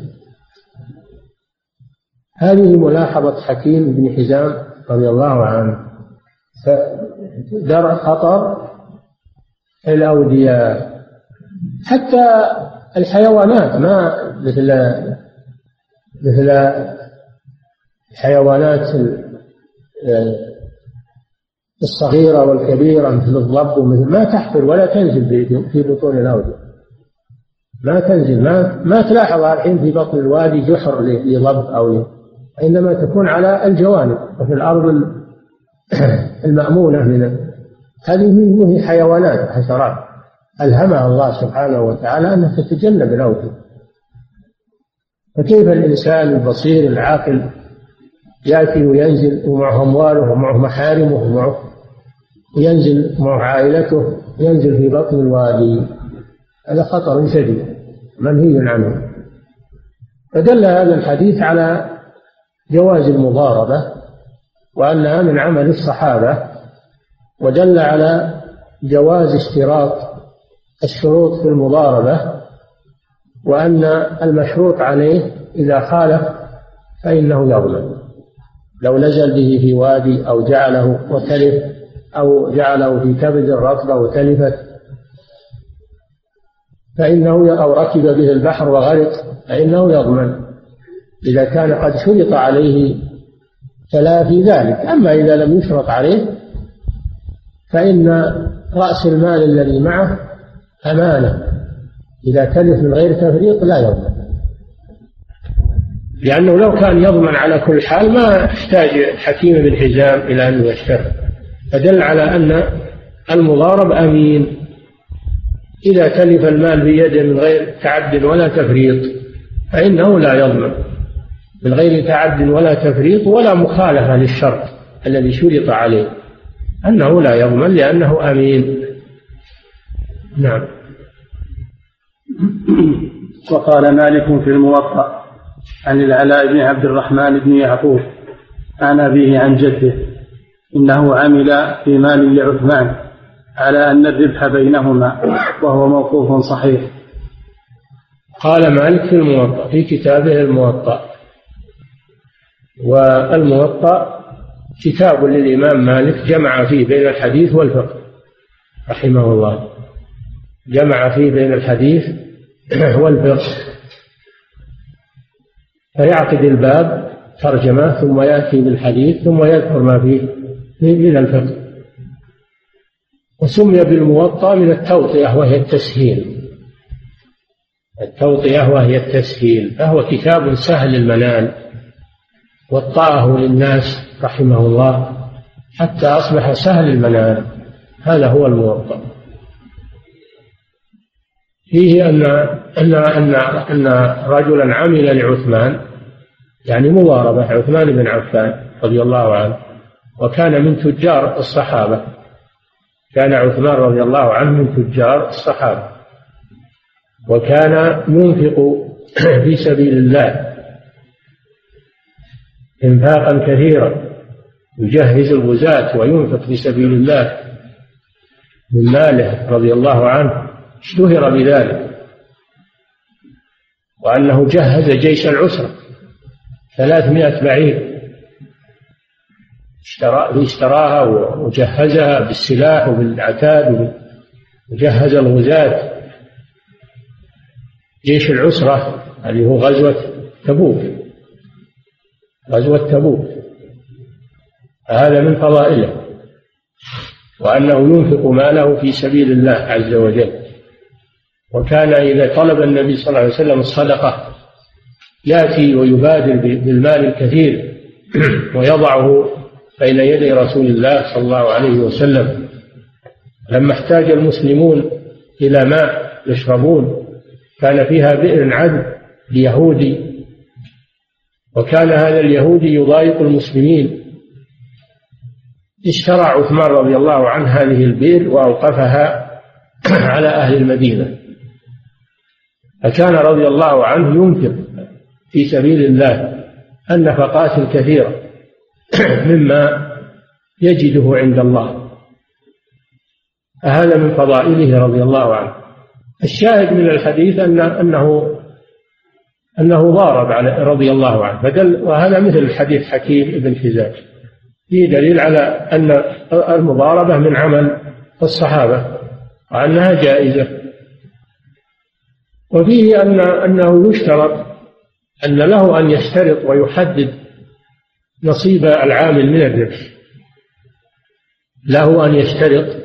هذه ملاحظة حكيم بن حزام رضي الله عنه. درء خطر الأودية. حتى الحيوانات ما مثل مثل الحيوانات الصغيرة والكبيرة مثل الضب ومثل ما تحفر ولا تنزل في بطون الأودية. ما تنزل. ما ما تلاحظها الحين في بطن الوادي جحر لضب أو إنما تكون على الجوانب وفي الأرض المأمونة من هذه هي حيوانات حشرات. ألهمها الله سبحانه وتعالى أنها تتجنب الأودية فكيف الإنسان البصير العاقل يأتي وينزل ومعه أمواله ومعه محارمه ومعه ينزل معه عائلته ينزل في بطن الوادي. هذا خطر شديد منهي عنه. فدل هذا الحديث على جواز المضاربة وأنها من عمل الصحابة ودل على جواز اشتراط الشروط في المضاربة وأن المشروط عليه إذا خالف فإنه يضمن. لو نزل به في وادي أو جعله وتلف أو جعله في كبد رطبة وتلفت فإنه أو ركب به البحر وغرق فإنه يضمن. إذا كان قد شرط عليه تلافي ذلك. أما إذا لم يشرط عليه فإن رأس المال الذي معه أمانة. إذا تلف من غير تفريط لا يضمن. لأنه لو كان يضمن على كل حال ما احتاج حكيم بن حزام إلى أن يشترط. فدل على أن المضارب أمين. إذا تلف المال بيده من غير تعد ولا تفريط فإنه لا يضمن. من غير تعد ولا تفريط ولا مخالفة للشرط الذي شرط عليه. أنه لا يضمن لأنه أمين. نعم. وقال مالك في الموطأ عن العلاء بن عبد الرحمن بن يعقوب عن أبيه عن جده. إنه عمل في مال لعثمان على أن الربح بينهما وهو موقوف صحيح. قال مالك في الموطأ في كتابه الموطأ. والموطأ كتاب للإمام مالك جمع فيه بين الحديث والفقه رحمه الله. جمع فيه بين الحديث والفقه. فيعقد الباب ترجمة ثم يأتي بالحديث ثم يذكر ما فيه من الفقه. وسمي بالموطأ من التوطئة وهي التسهيل. التوطئة وهي التسهيل فهو كتاب سهل المنال. وطأه للناس رحمه الله حتى أصبح سهل المنال هذا هو الموطأ. فيه أن أن أن أن رجلا عمل لعثمان يعني مضاربة عثمان بن عفان رضي الله عنه وكان من تجار الصحابة. كان عثمان رضي الله عنه من تجار الصحابة. وكان ينفق في سبيل الله إنفاقا كثيرا يجهز الغزاة وينفق في سبيل الله. من ماله رضي الله عنه اشتهر بذلك. وأنه جهز جيش العسرة ثلاثمائة بعير. اشترى اشتراها وجهزها بالسلاح وبالعتاد وجهز الغزاة جيش العسرة اللي هو غزوة تبوك. غزوة تبوك. هذا من فضائله وأنه ينفق ماله في سبيل الله عز وجل. وكان إذا طلب النبي صلى الله عليه وسلم الصدقة يأتي ويبادر بالمال الكثير ويضعه بين يدي رسول الله صلى الله عليه وسلم. لما احتاج المسلمون إلى ماء يشربون كان فيها بئر عذب ليهودي وكان هذا اليهودي يضايق المسلمين. اشترى عثمان رضي الله عنه هذه البئر وأوقفها على أهل المدينة. فكان رضي الله عنه ينفق في سبيل الله النفقات الكثيرة مما يجده عند الله. هذا من فضائله رضي الله عنه. الشاهد من الحديث أن أنه أنه ضارب على رضي الله عنه فدل وهذا مثل حديث حكيم بن حزام. فيه دليل على أن المضاربة من عمل الصحابة وأنها جائزة. وفيه أن أنه يشترط أن له أن يشترط ويحدد نصيب العامل من الربح. له أن يشترط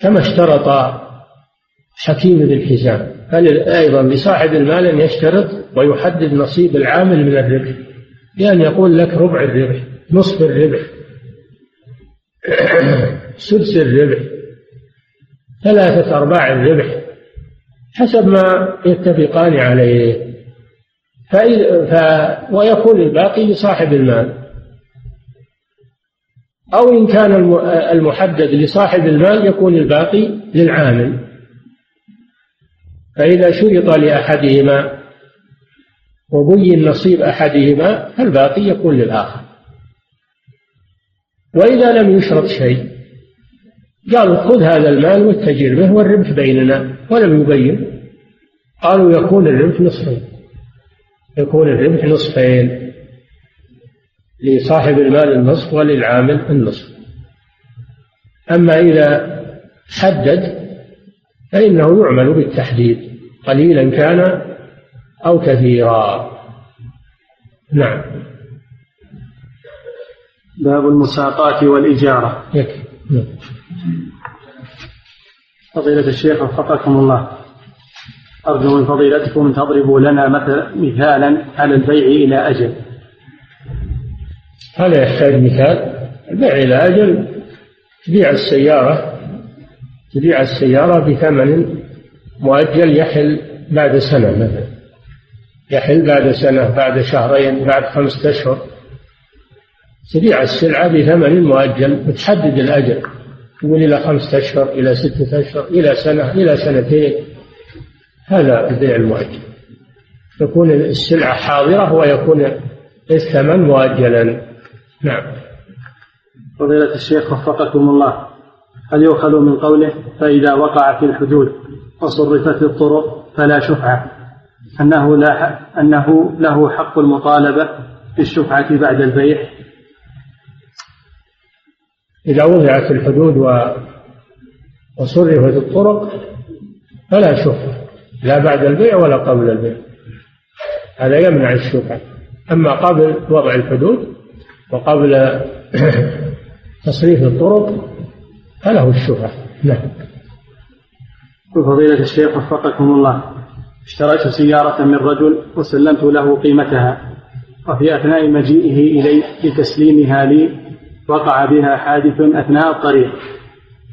كما اشترط حكيم بن حزام. بل أيضا لصاحب المال أن يشترط ويحدد نصيب العامل من الربح. بأن يقول لك ربع الربح نصف الربح سدس الربح ثلاثة أرباع الربح حسب ما يتفقان عليه. فإذا ف... ويكون الباقي لصاحب المال. أو إن كان المحدد لصاحب المال يكون الباقي للعامل. فإذا شرط لأحدهما وبين نصيب أحدهما فالباقي يكون للآخر. وإذا لم يشرط شيء قالوا خذ هذا المال واتجر به والربح بيننا ولم يبين. قالوا يكون الربح نصفين. يكون الربح نصفين لصاحب المال النصف وللعامل النصف. أما إذا حدد فإنه يعمل بالتحديد. قليلا كان أو كثيرا. نعم. باب المساقات والإجارة. يكفي. نعم. فضيلة الشيخ وفقكم الله. أرجو من فضيلتكم تضربوا لنا مثل مثالا على البيع إلى أجل. هذا يحتاج مثال. البيع إلى أجل تبيع السيارة تبيع السيارة بثمن مؤجل يحل بعد سنة مثلا. يحل بعد سنة بعد شهرين بعد خمسة أشهر. تبيع السلعة بثمن مؤجل وتحدد الأجل. تقول إلى خمسة أشهر إلى ستة أشهر إلى سنة إلى سنتين. هذا البيع المؤجل. تكون السلعة حاضرة ويكون الثمن مؤجلا. نعم. فضيلة الشيخ وفقكم الله. هل يؤخذ من قوله فإذا وقع في الحدود وصرفت الطرق فلا شفعة أنه لا أنه له حق المطالبة بالشفعة بعد البيع. إذا وضعت الحدود وصرفت الطرق فلا شفعة لا بعد البيع ولا قبل البيع. هذا يمنع الشفعة. أما قبل وضع الحدود وقبل تصريف الطرق فله الشفعة. نعم. فضيلة الشيخ وفقكم الله. اشتريت سيارة من رجل وسلمت له قيمتها وفي أثناء مجيئه إلي لتسليمها لي وقع بها حادث أثناء الطريق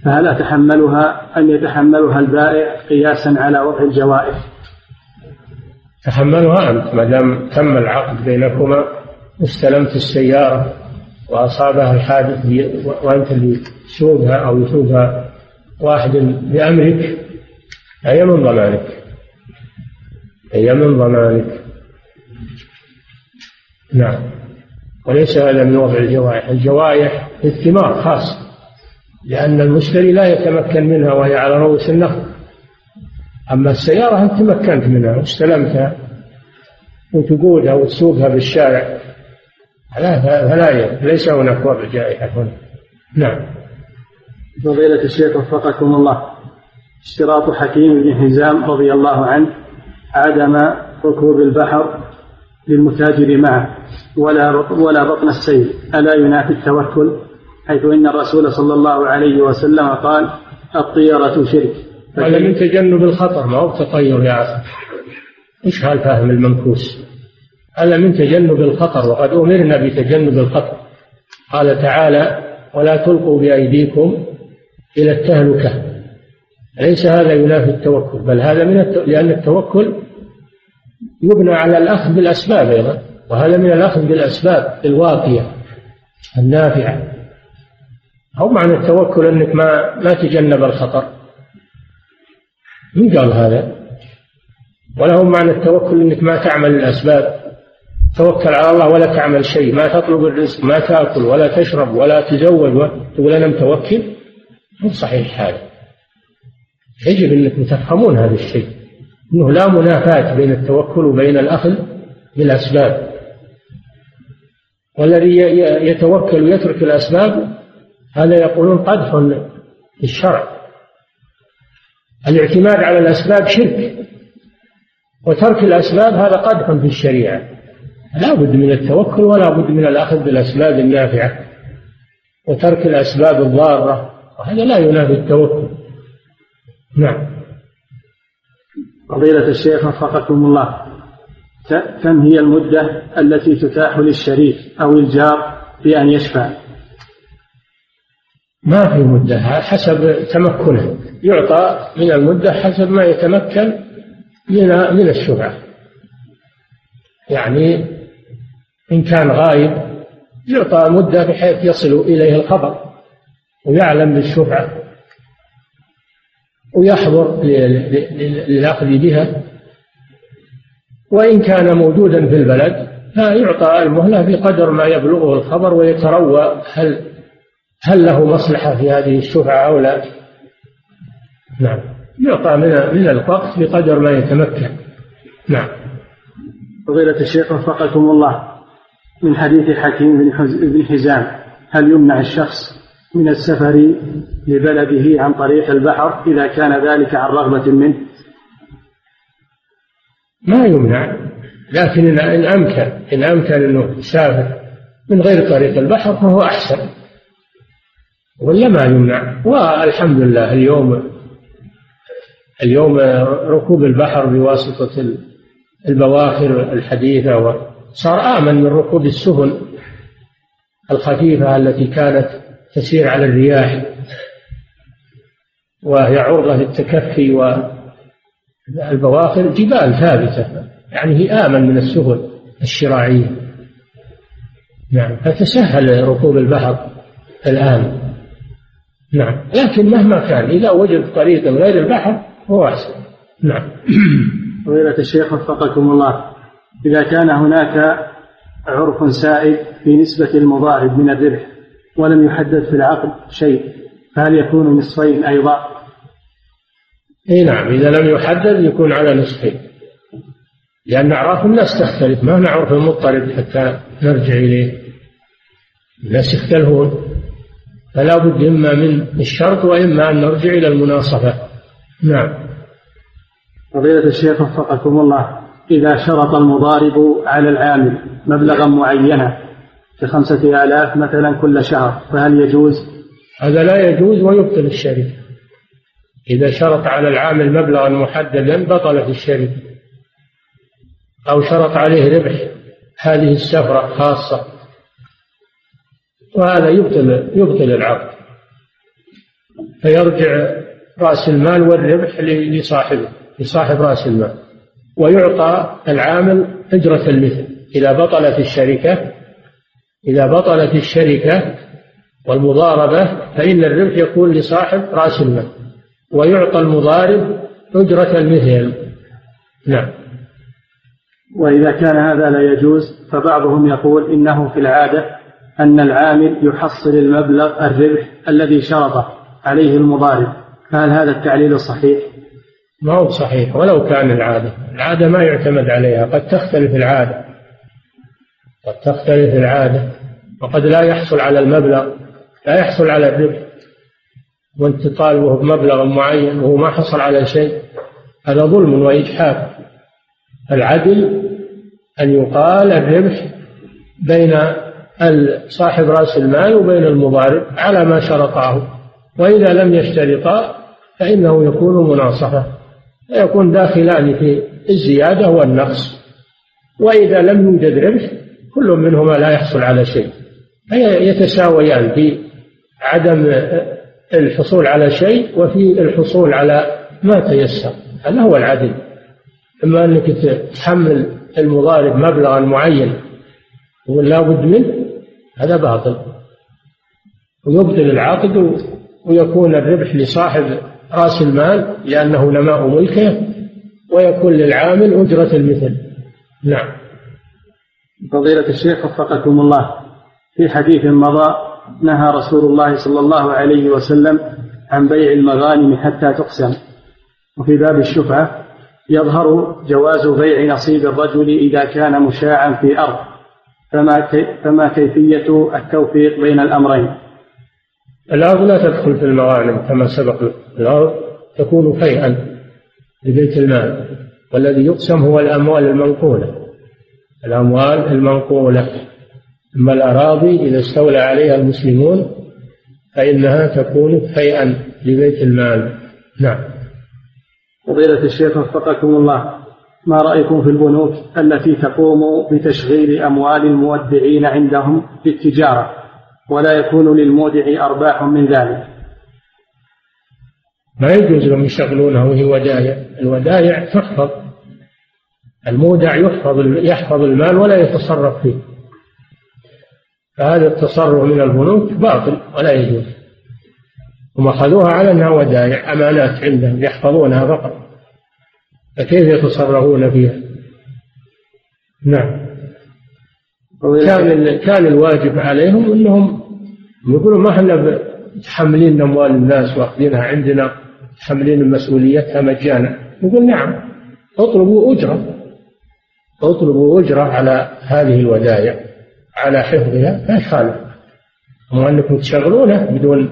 فهل أتحملها؟ أم يتحملها البائع قياسا على وضع الجوائز؟ تحملها أنت ما دام تم العقد بينكما واستلمت السيارة وأصابها الحادث وأنت اللي تسوقها أو يسوقها واحد بأمرك هي من ضمانك. هي من ضمانك؟ نعم. وليس هذا من وضع الجوائح الجوائح الثمار خاص لأن المشتري لا يتمكن منها وهي على رؤوس النخل. أما السيارة أنت تمكنت منها واستلمتها وتقودها وتسوقها بالشارع. لا فلا ليس هناك وضع جائحة هنا. نعم. فضيلة الشيخ وفقكم الله. اشتراط حكيم بن حزام رضي الله عنه عدم ركوب البحر للمتاجر معه ولا ولا بطن السيل. ألا ينافي التوكل؟ حيث إن الرسول صلى الله عليه وسلم قال الطيرة شرك. هذا من تجنب الخطر. ما هو تطير يا أخي إيش هالفهم المنكوس؟ هذا من تجنب الخطر. وقد أمرنا بتجنب الخطر. قال تعالى ولا تلقوا بأيديكم إلى التهلكة. ليس هذا ينافي التوكل بل هذا من التو... لأن التوكل يبنى على الأخذ بالأسباب أيضا وهذا من الأخذ بالأسباب الواقية النافعة. أو معنى التوكل أنك ما ما تجنب الخطر. من قال هذا؟ ولا هو معنى التوكل أنك ما تعمل الأسباب. توكل على الله ولا تعمل شيء ما تطلب الرزق ما تأكل ولا تشرب ولا تزوج تقول أنا متوكل مو صحيح هذا. يجب أنكم تفهمون هذا الشيء. أنه لا منافاة بين التوكل وبين الأخذ بالأسباب. والذي يتوكل ويترك الأسباب هذا يقولون قدح في الشرع الاعتماد على الأسباب شرك وترك الأسباب هذا قدح في الشريعة. لا بد من التوكل ولا بد من الأخذ بالأسباب النافعة. وترك الأسباب الضارة وهذا لا ينافي التوكل. نعم. فضيلة الشيخ وفقكم الله. كم هي المدة التي تتاح للشريك أو الجار في أن يشفع ما في مدة حسب تمكنه. يعطى من المدة حسب ما يتمكن من من الشفعة. يعني إن كان غايب يعطى مدة بحيث يصل إليه الخبر ويعلم بالشفعة. ويحضر للأخذ بها. وإن كان موجودا في البلد فيعطى المهلة بقدر ما يبلغه الخبر ويتروى هل هل له مصلحة في هذه الشفعة أو لا. نعم. يعطى من من الوقت بقدر ما يتمكن. نعم. فضيلة الشيخ وفقكم الله. من حديث حكيم بن حزام هل يمنع الشخص من السفر لبلده عن طريق البحر إذا كان ذلك عن رغبة منه. ما يمنع لكن إن أمكن إن أمكن أنه يسافر من غير طريق البحر فهو أحسن. ولا ما يمنع؟ والحمد لله اليوم اليوم ركوب البحر بواسطة البواخر الحديثة صار آمن من ركوب السفن الخفيفة التي كانت تسير على الرياح وهي عرضة للتكفي والبواخر جبال ثابتة يعني هي آمن من السفن الشراعية. نعم فتسهل ركوب البحر الآن. نعم لكن مهما كان إذا وجد طريق غير البحر هو أحسن. نعم. فضيلة الشيخ وفقكم الله إذا كان هناك عرف سائد في نسبة المضارب من الربح ولم يحدد في العقد شيء فهل يكون نصفين أيضا؟ إي نعم إذا لم يحدد يكون على نصفين. لأن أعراف الناس تختلف ما نعرف المضطرب حتى نرجع إليه. الناس يختلفون فلا بد إما من الشرط وإما أن نرجع إلى المناصفة. نعم. فضيلة الشيخ وفقكم الله إذا شرط المضارب على العامل مبلغا معينا كخمسة آلاف مثلا كل شهر فهل يجوز؟ هذا لا يجوز ويبطل الشركة. إذا شرط على العامل مبلغا محددا بطلت الشركة. أو شرط عليه ربح هذه السفرة خاصة. وهذا يبطل يبطل العقد. فيرجع رأس المال والربح لصاحبه لصاحب رأس المال. ويعطى العامل أجرة المثل. إذا بطلت الشركة إذا بطلت الشركة والمضاربة فإن الربح يكون لصاحب رأس المال ويعطى المضارب أجرة المثل نعم. وإذا كان هذا لا يجوز فبعضهم يقول إنه في العادة أن العامل يحصل المبلغ الربح الذي شرطه عليه المضارب. فهل هذا التعليل صحيح؟ ما هو صحيح ولو كان العادة. العادة ما يعتمد عليها قد تختلف العادة. قد تختلف العادة وقد لا يحصل على المبلغ لا يحصل على الربح وانت تطالبه بمبلغ معين وهو ما حصل على شيء هذا ظلم وإجحاف. العدل أن يقال الربح بين صاحب رأس المال وبين المضارب على ما شرطاه وإذا لم يشترطا فإنه يكون مناصفة فيكون داخلان في الزيادة والنقص. وإذا لم يوجد ربح كل منهما لا يحصل على شيء. يتساويان في عدم الحصول على شيء وفي الحصول على ما تيسر. هذا هو العدل. إما أنك تحمل المضارب مبلغا معين ولا بد منه هذا باطل. ويبطل العقد ويكون الربح لصاحب رأس المال لأنه نماء ملكه ويكون للعامل أجرة المثل. نعم. فضيلة الشيخ وفقكم الله. في حديث مضى نهى رسول الله صلى الله عليه وسلم عن بيع المغانم حتى تقسم. وفي باب الشفعة يظهر جواز بيع نصيب الرجل إذا كان مشاعا في أرض. فما, فما كيفية التوفيق بين الأمرين؟ الأرض لا تدخل في المغانم كما سبق. الأرض تكون فيئا لبيت المال. والذي يقسم هو الأموال المنقولة. الأموال المنقولة. أما الأراضي إذا استولى عليها المسلمون فإنها تكون فيئا لبيت المال. نعم. فضيلة الشيخ وفقكم الله ما رأيكم في البنوك التي تقوم بتشغيل أموال المودعين عندهم للتجارة ولا يكون للمودع أرباح من ذلك؟ ما يجوز لهم يشغلونها وهي ودائع. الودائع تحفظ المودع يحفظ يحفظ المال ولا يتصرف فيه. فهذا التصرف من البنوك باطل ولا يجوز. هم أخذوها على أنها ودائع أمانات عندهم يحفظونها فقط. فكيف يتصرفون فيها؟ نعم. كان كان الواجب عليهم إنهم يقولوا ما إحنا متحملين أموال الناس وأخذينها عندنا متحملين مسؤوليتها مجانا. نقول نعم اطلبوا أجرة. اطلبوا اجرة على هذه الودائع على حفظها ما يخالف اما انكم تشغلونها بدون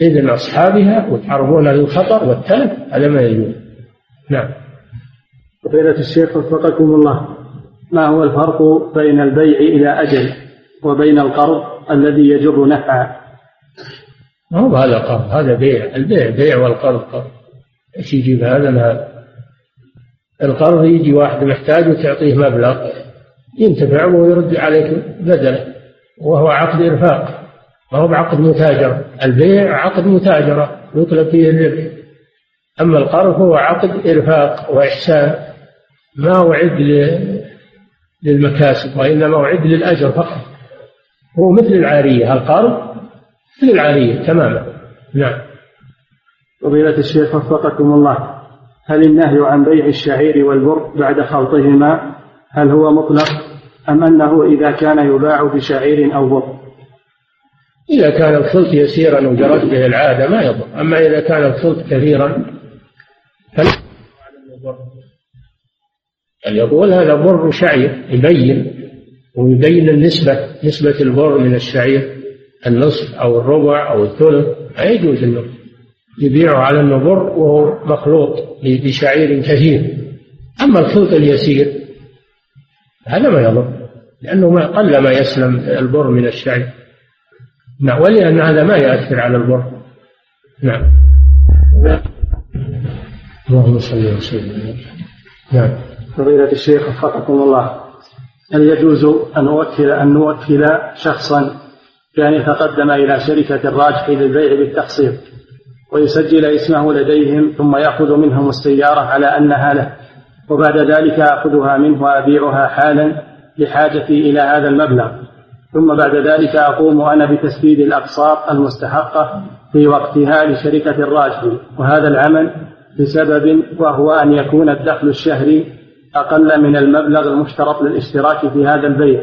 إذن أصحابها وتعرضونها للخطر والتلف هذا ما يجوز. نعم. فضيلة الشيخ وفقكم الله ما هو الفرق بين البيع إلى أجل وبين القرض الذي يجر نفعا؟ ما هو هذا قرض هذا بيع البيع بيع والقرض قرض. إيش يجيب هذا؟ من هذا القرض يجي واحد محتاج وتعطيه مبلغ ينتفع ويرد عليك بدله وهو عقد إرفاق ما هو بعقد متاجرة البيع عقد متاجرة يطلب فيه الربح. أما القرض هو عقد إرفاق وإحسان ما أعد للمكاسب وإنما أعد للأجر فقط. هو مثل العارية القرض مثل العارية تماما. نعم. فضيلة الشيخ وفقكم الله. هل النهي عن بيع الشعير والبر بعد خلطهما هل هو مطلق أم أنه إذا كان يباع بشعير أو بر؟ إذا كان الخلط يسيرا وجرت به العادة ما يضر. أما إذا كان الخلط كثيرا فلا يعني يقول هذا بر شعير يبين ويبين النسبة نسبة البر من الشعير النصف أو الربع أو الثلث ما يجوز أنه يبيعه على أنه بر وهو مخلوط بشعير كثير. أما الخلط اليسير هذا ما يضر لأنه ما قل ما يسلم البر من الشعير. نعم ولأن هذا ما يأثر على البر. نعم. اللهم صل وسلم. نعم. فضيلة الشيخ وفقكم الله هل يجوز أن نوكل أن نوكل شخصا؟ كان يتقدم إلى شركة الراجح للبيع بالتقسيط. ويسجل اسمه لديهم ثم يأخذ منهم السيارة على أنها له وبعد ذلك آخذها منه وأبيعها حالا لحاجتي إلى هذا المبلغ. ثم بعد ذلك أقوم أنا بتسديد الأقساط المستحقة في وقتها لشركة الراجحي وهذا العمل بسبب وهو أن يكون الدخل الشهري أقل من المبلغ المشترط للاشتراك في هذا البيع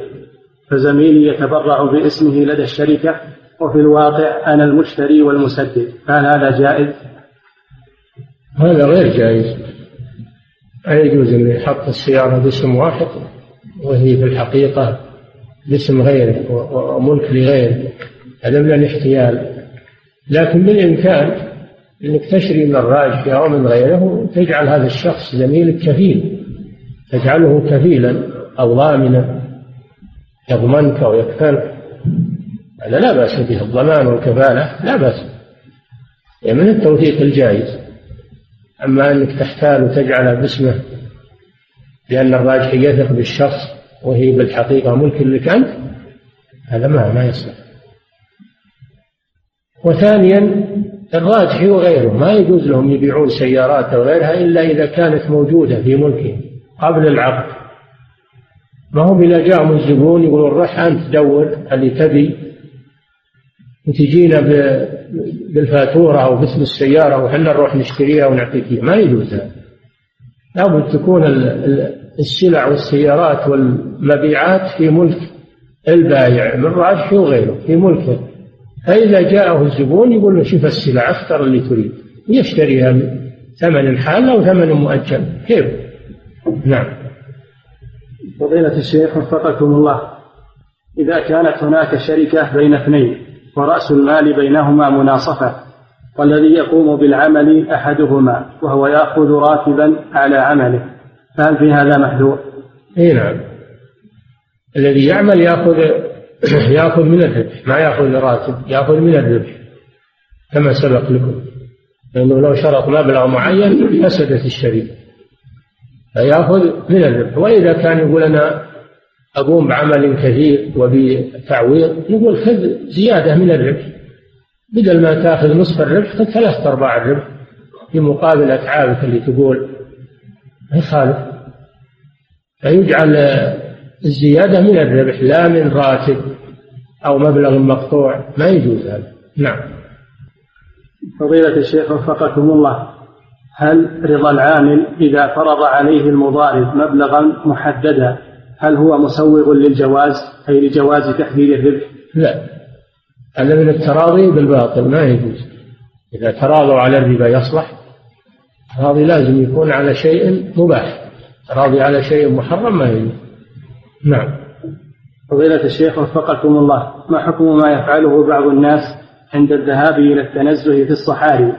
فزميلي يتبرع باسمه لدى الشركة وفي الواقع أنا المشتري والمسدد. هل هذا جائز؟ هذا غير جائز. لا يجوز أن يحط السيارة باسم واحد وهي في الحقيقة باسم غيره وملك لغيره هذا من الاحتيال. لكن بالإمكان أنك تشري من الراجح أو من غيره وتجعل هذا الشخص زميلك كفيل. تجعله كفيلا أو ضامنا يضمنك ويكفلك هذا لا بأس به الضمان والكفالة لا بأس. يعني من التوثيق الجائز. أما أنك تحتال وتجعل باسمه لأن الراجح يثق بالشخص وهي بالحقيقة ملك لك أنت هذا ما ما يصلح. وثانيا الراجحي وغيره. ما يجوز لهم يبيعون سيارات أو غيرها إلا إذا كانت موجودة في ملكهم قبل العقد. ما هو إذا جاءهم الزبون يقولون روح أنت دور اللي تبي. وتجينا بالفاتورة أو باسم السيارة وحنا نروح نشتريها ونعطيك إياها. ما يجوز هذا. لابد تكون السلع والسيارات والمبيعات في ملك البايع من راجحي وغيره في ملكه. فإذا جاءه الزبون يقول له شوف السلع اختر اللي تريد. يشتريها ثمن حال أو ثمن مؤجل. كيف؟ نعم. فضيلة الشيخ وفقكم الله. إذا كانت هناك شركة بين اثنين ورأس المال بينهما مناصفة والذي يقوم بالعمل أحدهما وهو يأخذ راتبا على عمله. فهل في هذا محذور؟ إي نعم. الذي يعمل يأخذ يأخذ من الربح ما يأخذ راتب يأخذ من الربح كما سبق لكم. لأنه لو شرط مبلغ معين فسدت الشريك فيأخذ من الربح. وإذا كان يقول أنا اقوم بعمل كثير وبتعويض نقول خذ زيادة من الربح. بدل ما تأخذ نصف الربح خذ ثلاثة أرباع الربح. في مقابل أتعابك اللي تقول ما يخالف فيجعل الزيادة من الربح لا من راتب أو مبلغ مقطوع. ما يجوز هذا. نعم. فضيلة الشيخ وفقكم الله هل رضا العامل إذا فرض عليه المضارب مبلغا محددا؟ هل هو مسوغ للجواز أي لجواز تحديد الربح؟ لا. هذا من التراضي بالباطل ما يجوز. إذا تراضوا على الربا يصلح. التراضي لازم يكون على شيء مباح. تراضي على شيء محرم ما يجوز. نعم. فضيلة الشيخ وفقكم الله. ما حكم ما يفعله بعض الناس عند الذهاب إلى التنزه في الصحاري؟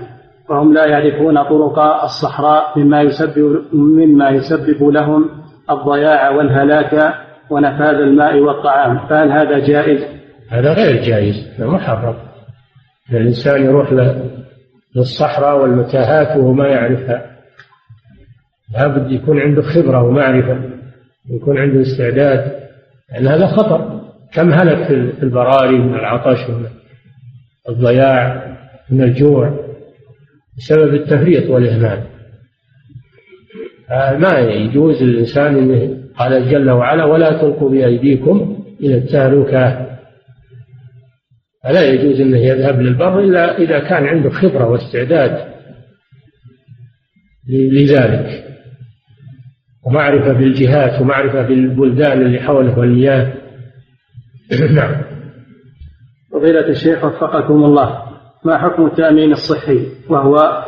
وهم لا يعرفون طرق الصحراء مما يسبب مما يسبب لهم الضياع والهلاك ونفاذ الماء والطعام فهل هذا جائز؟ هذا غير جائز هذا محرم. الإنسان يروح للصحراء والمتاهات وهو ما يعرفها. لابد يكون عنده خبرة ومعرفة يكون عنده استعداد لأن هذا خطر. كم هلك في البراري من العطش ومن الضياع من الجوع بسبب التفريط والإهمال. ما يجوز للإنسان أنه قال جل وعلا ولا تلقوا بأيديكم إلى التهلكة فلا يجوز أنه يذهب للبر إلا إذا كان عنده خبرة واستعداد لذلك. ومعرفة بالجهات ومعرفة بالبلدان اللي حوله والمياه. نعم. فضيلة الشيخ وفقكم الله ما حكم التأمين الصحي وهو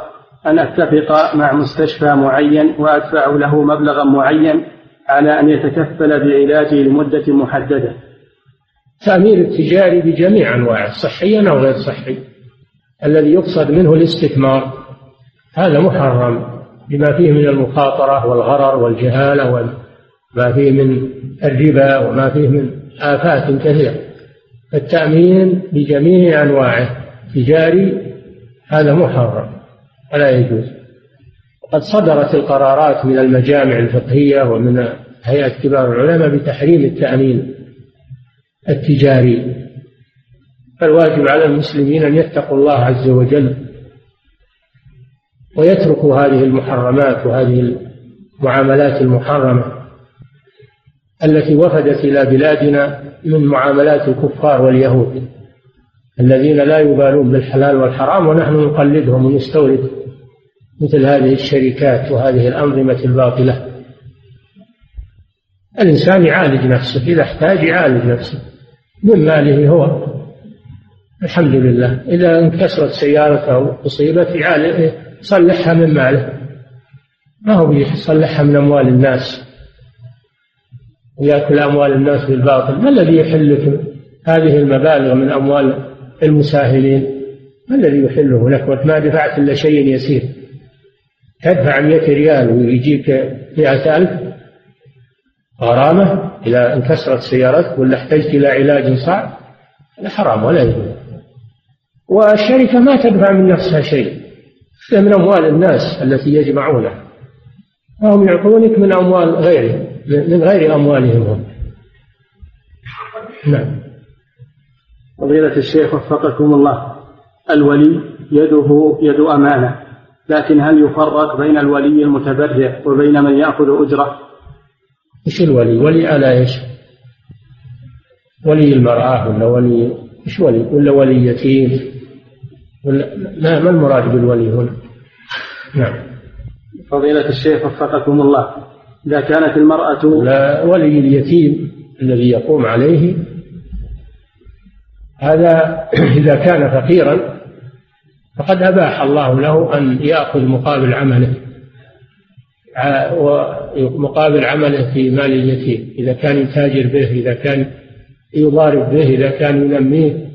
أن أتفق مع مستشفى معين وأدفع له مبلغا معين على أن يتكفل بعلاجي لمدة محددة. التأمين التجاري بجميع أنواعه صحيا أو غير صحي الذي يقصد منه الاستثمار. هذا محرم بما فيه من المخاطرة والغرر والجهالة وما فيه من الربا وما فيه من آفات كثيرة. التأمين بجميع أنواعه تجاري هذا محرم. ولا يجوز. وقد صدرت القرارات من المجامع الفقهية ومن هيئة كبار العلماء بتحريم التأمين التجاري. فالواجب على المسلمين أن يتقوا الله عز وجل ويترك هذه المحرمات وهذه المعاملات المحرمة التي وفدت إلى بلادنا من معاملات الكفار واليهود. الذين لا يبالون بالحلال والحرام ونحن نقلدهم ونستورد مثل هذه الشركات وهذه الأنظمة الباطلة. الإنسان يعالج نفسه إذا احتاج يعالج نفسه من ماله هو. الحمد لله. إذا انكسرت سيارته أو أصيبت يصلحها من ماله. ما هو بيصلحها من أموال الناس؟ ويأكل أموال الناس بالباطل. ما الذي يحل هذه المبالغ من أموال المساهلين. ما الذي يحله لك وأنت ما دفعت إلا شيء يسير. تدفع مئة ريال ويجيك مئة ألف؟ غرامة إذا انكسرت سيارتك ولا احتجت إلى علاج صعب؟ هذا حرام ولا يجوز. والشركة ما تدفع من نفسها شيء. من أموال الناس التي يجمعونها. فهم يعطونك من أموال غيرهم من غير أموالهم هم. نعم. فضيلة الشيخ وفقكم الله الولي يده يد أمانة لكن هل يفرق بين الولي المتبرع وبين من يأخذ أجرة إيش الولي؟ ولي على إيش؟ ولي المرأة ولا ولي إيش ولي؟ ولا ولي يتيم؟ ولا ما ما المراد بالولي هنا؟ نعم فضيلة الشيخ وفقكم الله إذا كانت المرأة لا ولي اليتيم الذي يقوم عليه هذا إذا كان فقيرا فقد أباح الله له أن يأخذ مقابل عمله ومقابل عمله في مال اليتيم إذا كان يتاجر به إذا كان يضارب به إذا كان ينميه.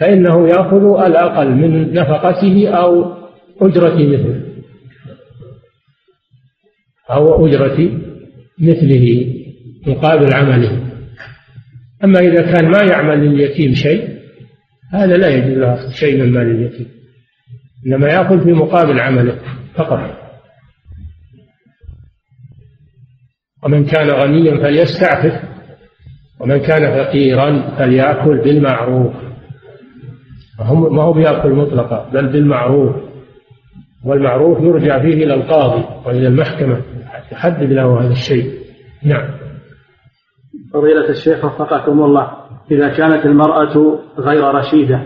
فإنه يأخذ الأقل من نفقته أو أجرة مثله. أو أجرة مثله مقابل عمله. أما إذا كان ما يعمل لليتيم شيء هذا لا يجوز له أخذ شيء من مال اليتيم. إنما يأخذ في مقابل عمله فقط. ومن كان غنيا فليستعفف ومن كان فقيرا فليأكل بالمعروف. ما هو بيأكل مطلقا بل بالمعروف. والمعروف يرجع فيه إلى القاضي وإلى المحكمة تحدد له هذا الشيء. نعم. فضيلة الشيخ وفقكم الله إذا كانت المرأة غير رشيدة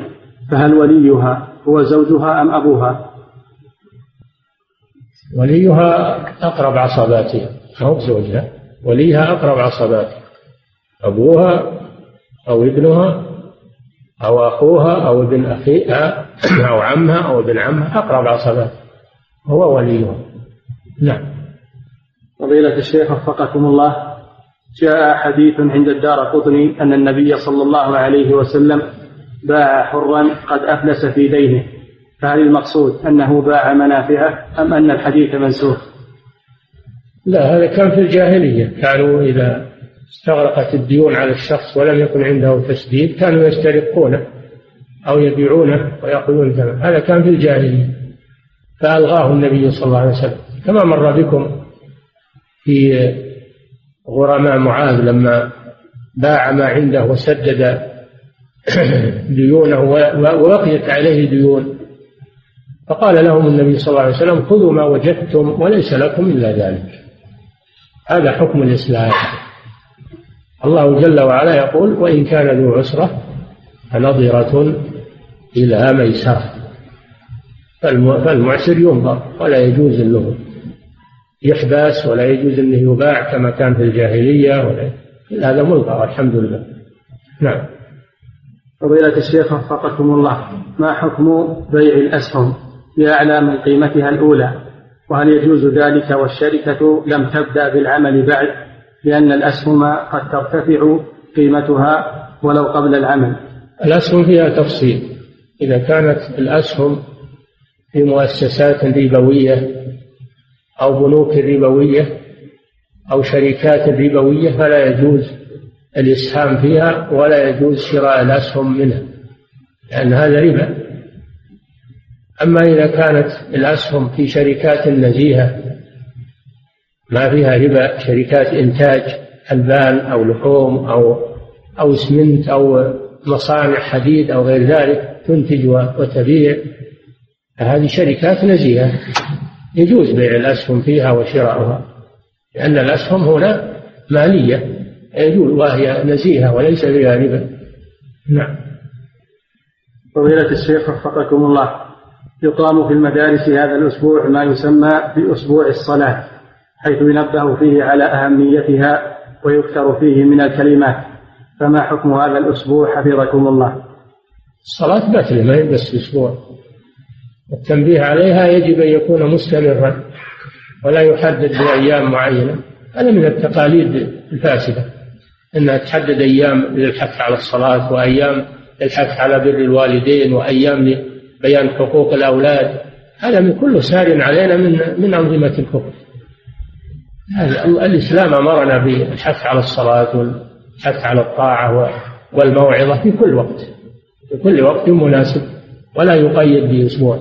فهل وليها هو زوجها أم أبوها؟ وليها أقرب عصباتها أو زوجها وليها أقرب عصباتها أبوها أو ابنها أو أخوها أو ابن أخيها أو عمها أو ابن عمها أقرب عصبات هو وليها. نعم. فضيلة الشيخ وفقكم الله جاء حديث عند الدار قطني أن النبي صلى الله عليه وسلم باع حرا قد أفلس في دينه. فهل المقصود أنه باع منافعه أم أن الحديث منسوخ؟ لا هذا كان في الجاهلية. كانوا إذا استغرقت الديون على الشخص ولم يكن عنده تسديد كانوا يسترقونه أو يبيعونه ويأخذون ثمن هذا كان في الجاهلية. فألغاه النبي صلى الله عليه وسلم. كما مر بكم في غرماء معاذ لما باع ما عنده وسدد ديونه وبقيت عليه ديون. فقال لهم النبي صلى الله عليه وسلم خذوا ما وجدتم وليس لكم إلا ذلك. هذا حكم الإسلام. الله جل وعلا يقول وإن كان ذو عسرة فنظرة إلى ميسرة. فالمعسر ينظر ولا يجوز أنه يحبس ولا يجوز أنه يباع كما كان في الجاهلية ولا هذا ملغى الحمد لله. نعم. فضيلة الشيخ وفقكم الله ما حكم بيع الأسهم بأعلى من قيمتها الأولى؟ وهل يجوز ذلك والشركة لم تبدأ بالعمل بعد لأن الأسهم قد ترتفع قيمتها ولو قبل العمل؟ الأسهم فيها تفصيل. إذا كانت الأسهم في مؤسسات ربوية أو بنوك ربوية أو شركات ربوية فلا يجوز الإسهام فيها ولا يجوز شراء الأسهم منها لأن هذا ربا. أما إذا كانت الأسهم في شركات نزيهة ما فيها ربا شركات إنتاج ألبان أو لحوم أو أو اسمنت أو مصانع حديد أو غير ذلك تنتج وتبيع هذه شركات نزيهة. يجوز بيع الأسهم فيها وشراؤها لأن الأسهم هنا مالية يجوز وهي نزيهة وليس فيها ربا نعم. فضيلة الشيخ وفقكم الله يقام في المدارس هذا الأسبوع ما يسمى بأسبوع الصلاة حيث ينبه فيه على أهميتها ويكثر فيه من الكلمات. فما حكم هذا الأسبوع حفظكم الله؟ الصلاة بتلة ما هي بس أسبوع. التنبيه عليها يجب أن يكون مستمرا ولا يحدد بأيام معينة. هذا من التقاليد الفاسدة أنها تحدد أيام للحث على الصلاة وأيام للحث على بر الوالدين وأيام لبيان حقوق الأولاد. هذا من كله سار علينا من من أنظمة الكفر الإسلام أمرنا بالحث على الصلاة والحث على الطاعة والموعظة في كل وقت في كل وقت مناسب. ولا يقيد بأسبوع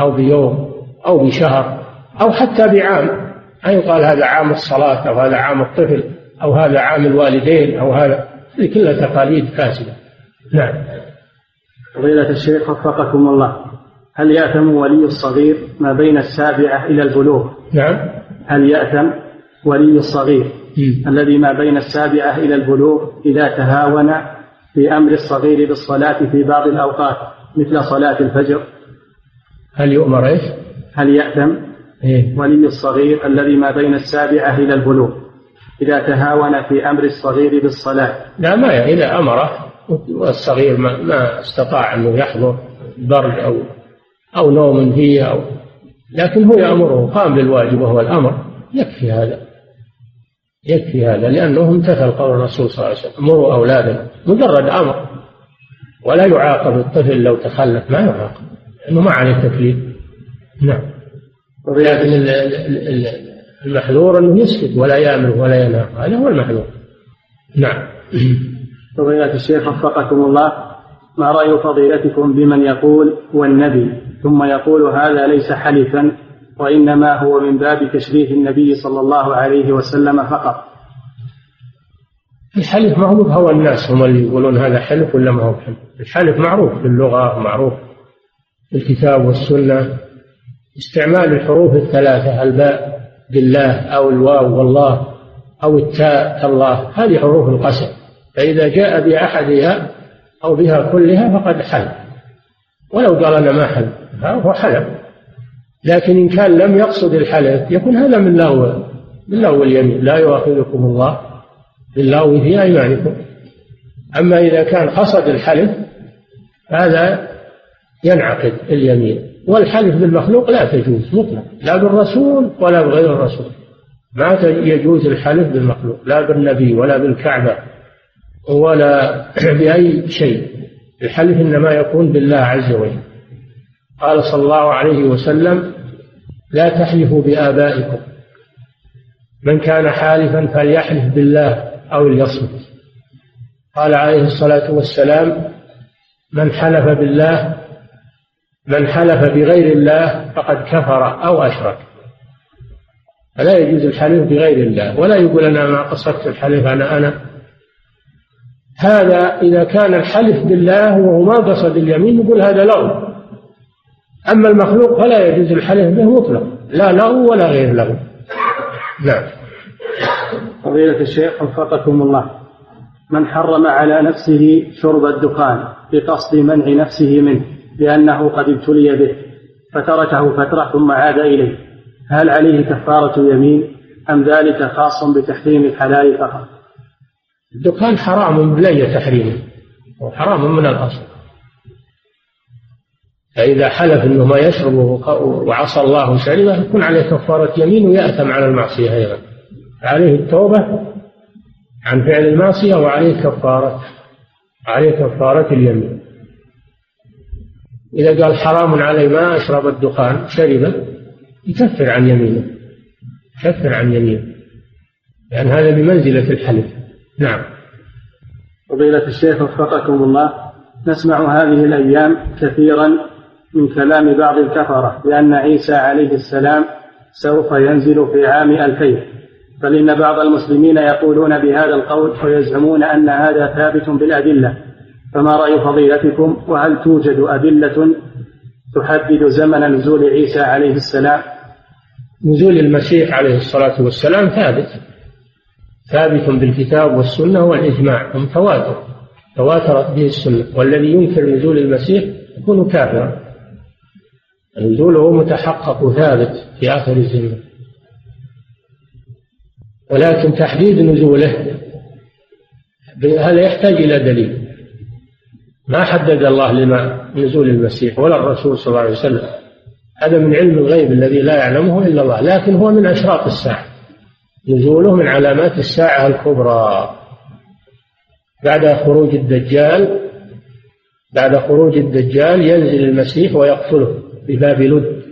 أو بيوم أو بشهر أو حتى بعام. أن يقال هذا عام الصلاة أو هذا عام الطفل أو هذا عام الوالدين أو هذا. هذه كلها تقاليد فاسدة. نعم. فضيلة الشيخ وفقكم الله هل يأثم ولي الصغير ما بين السابعة إلى البلوغ؟ نعم. هل يأثم ولي الصغير م. الذي ما بين السابعة إلى البلوغ إذا تهاون في أمر الصغير بالصلاة في بعض الأوقات؟ مثل صلاة الفجر. هل يؤمر إيش؟ هل يأثم؟ إيه؟ ولي الصغير الذي ما بين السابعة إلى البلوغ. إذا تهاون في أمر الصغير بالصلاة. لا ما إذا أمره والصغير ما, ما استطاع أنه يحضر برد أو أو نوم فيه أو لكن هو يأمره قام بالواجب وهو الأمر. يكفي هذا. يكفي هذا لأنه امتثل قول الرسول صلى الله عليه وسلم مروا أولادنا مجرد أمر. ولا يعاقب الطفل لو تخلف ما يعاقب لأنه ما عليه تكليف. نعم. لكن المحذور أنه يسكت ولا يأمر ولا ينهى هذا هو المحذور. نعم. فضيلة الشيخ وفقكم الله ما رأي فضيلتكم بمن يقول والنبي؟ ثم يقول هذا ليس حلفا وإنما هو من باب تشريف النبي صلى الله عليه وسلم فقط. الحلف معروف هو الناس هم اللي يقولون هذا حلف ولا ما هو حلف؟ الحلف معروف في اللغة معروف في الكتاب والسنة. استعمال الحروف الثلاثة الباء بالله أو الواو والله أو التاء كالله هذه حروف القسم. فإذا جاء بأحدها أو بها كلها فقد حلف. ولو قال أنا ما حلف هو حلف. لكن إن كان لم يقصد الحلف يكون هذا من لغو من لغو اليمين. لا يؤاخذكم الله. باللغو في أيمانكم. أما إذا كان قصد الحلف هذا ينعقد اليمين. والحلف بالمخلوق لا تجوز مطلق لا بالرسول ولا بغير الرسول. ما يجوز الحلف بالمخلوق لا بالنبي ولا بالكعبة ولا بأي شيء. الحلف إنما يكون بالله عز وجل. قال صلى الله عليه وسلم لا تحلفوا بآبائكم. من كان حالفا فليحلف بالله أو ليصمت قال عليه الصلاة والسلام من حلف بالله من حلف بغير الله فقد كفر أو أشرك. فلا يجوز الحلف بغير الله ولا يقول أنا ما قصدت الحلف أنا أنا. هذا إذا كان الحلف بالله وهو ما قصد اليمين نقول هذا لغو. أما المخلوق فلا يجوز الحلف به مطلق لا لغو ولا غير لغو. نعم. فضيلة الشيخ وفقكم الله. من حرم على نفسه شرب الدخان بقصد منع نفسه منه لأنه قد ابتلي به فتركه فترة ثم عاد إليه. هل عليه كفارة يمين أم ذلك خاص بتحريم الحلال فقط؟ الدخان حرام بلي تحريمه وحرام من الأصل. فإذا حلف أنه ما يشربه وعصى الله شربه يكون عليه كفارة يمين ويأثم على المعصية أيضا. عليه التوبة عن فعل المعصية وعليه كفارة عليه كفارة اليمين. إذا قال حرام علي ما أشرب الدخان شربه يكفر عن يمينه يكفر عن يمينه. لأن هذا بمنزلة الحلف. نعم. فضيلة الشيخ وفقكم الله نسمع هذه الأيام كثيرا من كلام بعض الكفرة بأن عيسى عليه السلام سوف ينزل في عام ألفين بل إن بعض المسلمين يقولون بهذا القول ويزعمون أن هذا ثابت بالأدلة. فما رأي فضيلتكم؟ وهل توجد أدلة تحدد زمن نزول عيسى عليه السلام؟ نزول المسيح عليه الصلاة والسلام ثابت. ثابت بالكتاب والسنة والإجماع متواتر تواترت به السنة. والذي ينكر نزول المسيح يكون كافرا. نزوله متحقق ثابت في آخر الزمن ولكن تحديد نزوله هذا يحتاج إلى دليل. ما حدد الله لما نزول المسيح ولا الرسول صلى الله عليه وسلم. هذا من علم الغيب الذي لا يعلمه إلا الله لكن هو من أشراط الساعة. نزوله من علامات الساعة الكبرى. بعد خروج الدجال بعد خروج الدجال ينزل المسيح ويقتله بباب لد.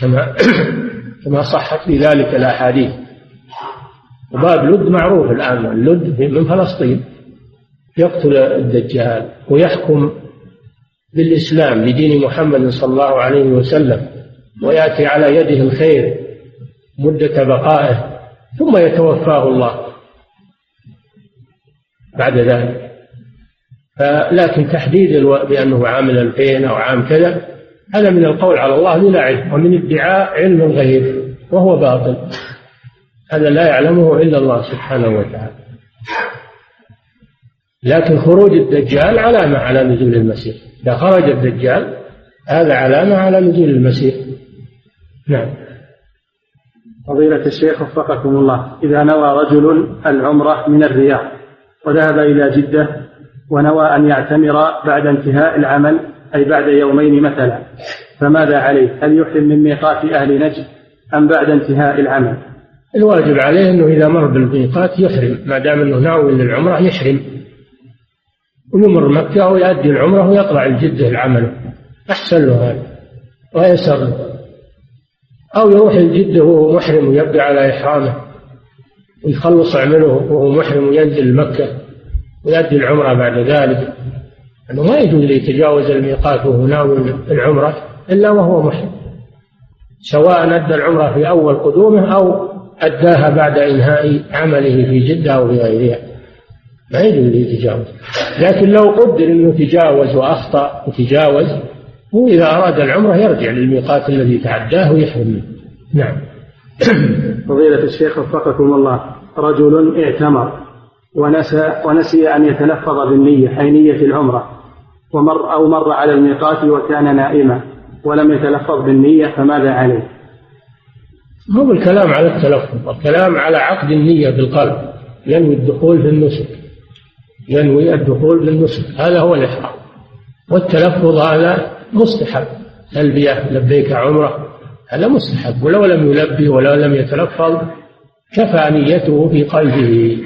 كما كما صحت في ذلك الأحاديث. وباب لد معروف الآن. لد من فلسطين. يقتل الدجال ويحكم بالإسلام لدين محمد صلى الله عليه وسلم ويأتي على يده الخير مدة بقائه ثم يتوفاه الله بعد ذلك. لكن تحديد ألو... بأنه عام 2000 أو عام كذا هذا من القول على الله بلا علم ومن ادعاء علم الغيب وهو باطل. هذا لا يعلمه إلا الله سبحانه وتعالى. لكن خروج الدجال علامة على نزول المسيح. إذا خرج الدجال هذا علامة على نزول المسيح. نعم. فضيلة الشيخ وفقكم الله. إذا نوى رجل العمرة من الرياض وذهب إلى جدة ونوى أن يعتمر بعد انتهاء العمل أي بعد يومين مثلا فماذا عليه؟ هل يحرم من ميقات أهل نجد أم بعد انتهاء العمل؟ الواجب عليه أنه إذا مر بالميقات يحرم ما دام أنه ناوي للعمرة يحرم. ويمر مكة ويؤدي العمرة ويطلع الجدة العمل أحسن له هذا. ويسر أو يروح الجدة وهو محرم ويبقى على إحرامه. ويخلص عمله وهو محرم وينزل مكة ويؤدي العمرة بعد ذلك. أنه ما يجوز ليتجاوز الميقات وهو ناوي العمرة إلا وهو محرم. سواء أدى العمرة في أول قدومه أو أداها بعد إنهاء عمله في جدة أو في غيرها. ما يجوز ليتجاوز لكن لو قدر أنه تجاوز وأخطأ وتجاوز هو إذا أراد العمرة يرجع للميقات الذي تعداه ويحرم منه. نعم. فضيلة الشيخ وفقكم الله رجل اعتمر ونسى ونسي أن يتلفظ بالنية أي نية العمرة ومر أو مر على الميقات وكان نائما ولم يتلفظ بالنية فماذا عليه؟ مو الكلام على التلفظ الكلام على عقد النية بالقلب ينوي الدخول في النسك. ينوي الدخول في النسك. هذا هو الإحرام. والتلفظ هذا مستحب. تلبية لبيك عمرة هذا مستحب. ولو لم يلبي ولو لم يتلفظ كفى نيته في قلبه.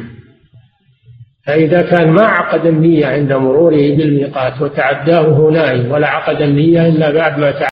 فإذا كان ما عقد النية عند مروره بالميقات وتعداه نائم ولا عقد النية إلا بعد ما تعدى.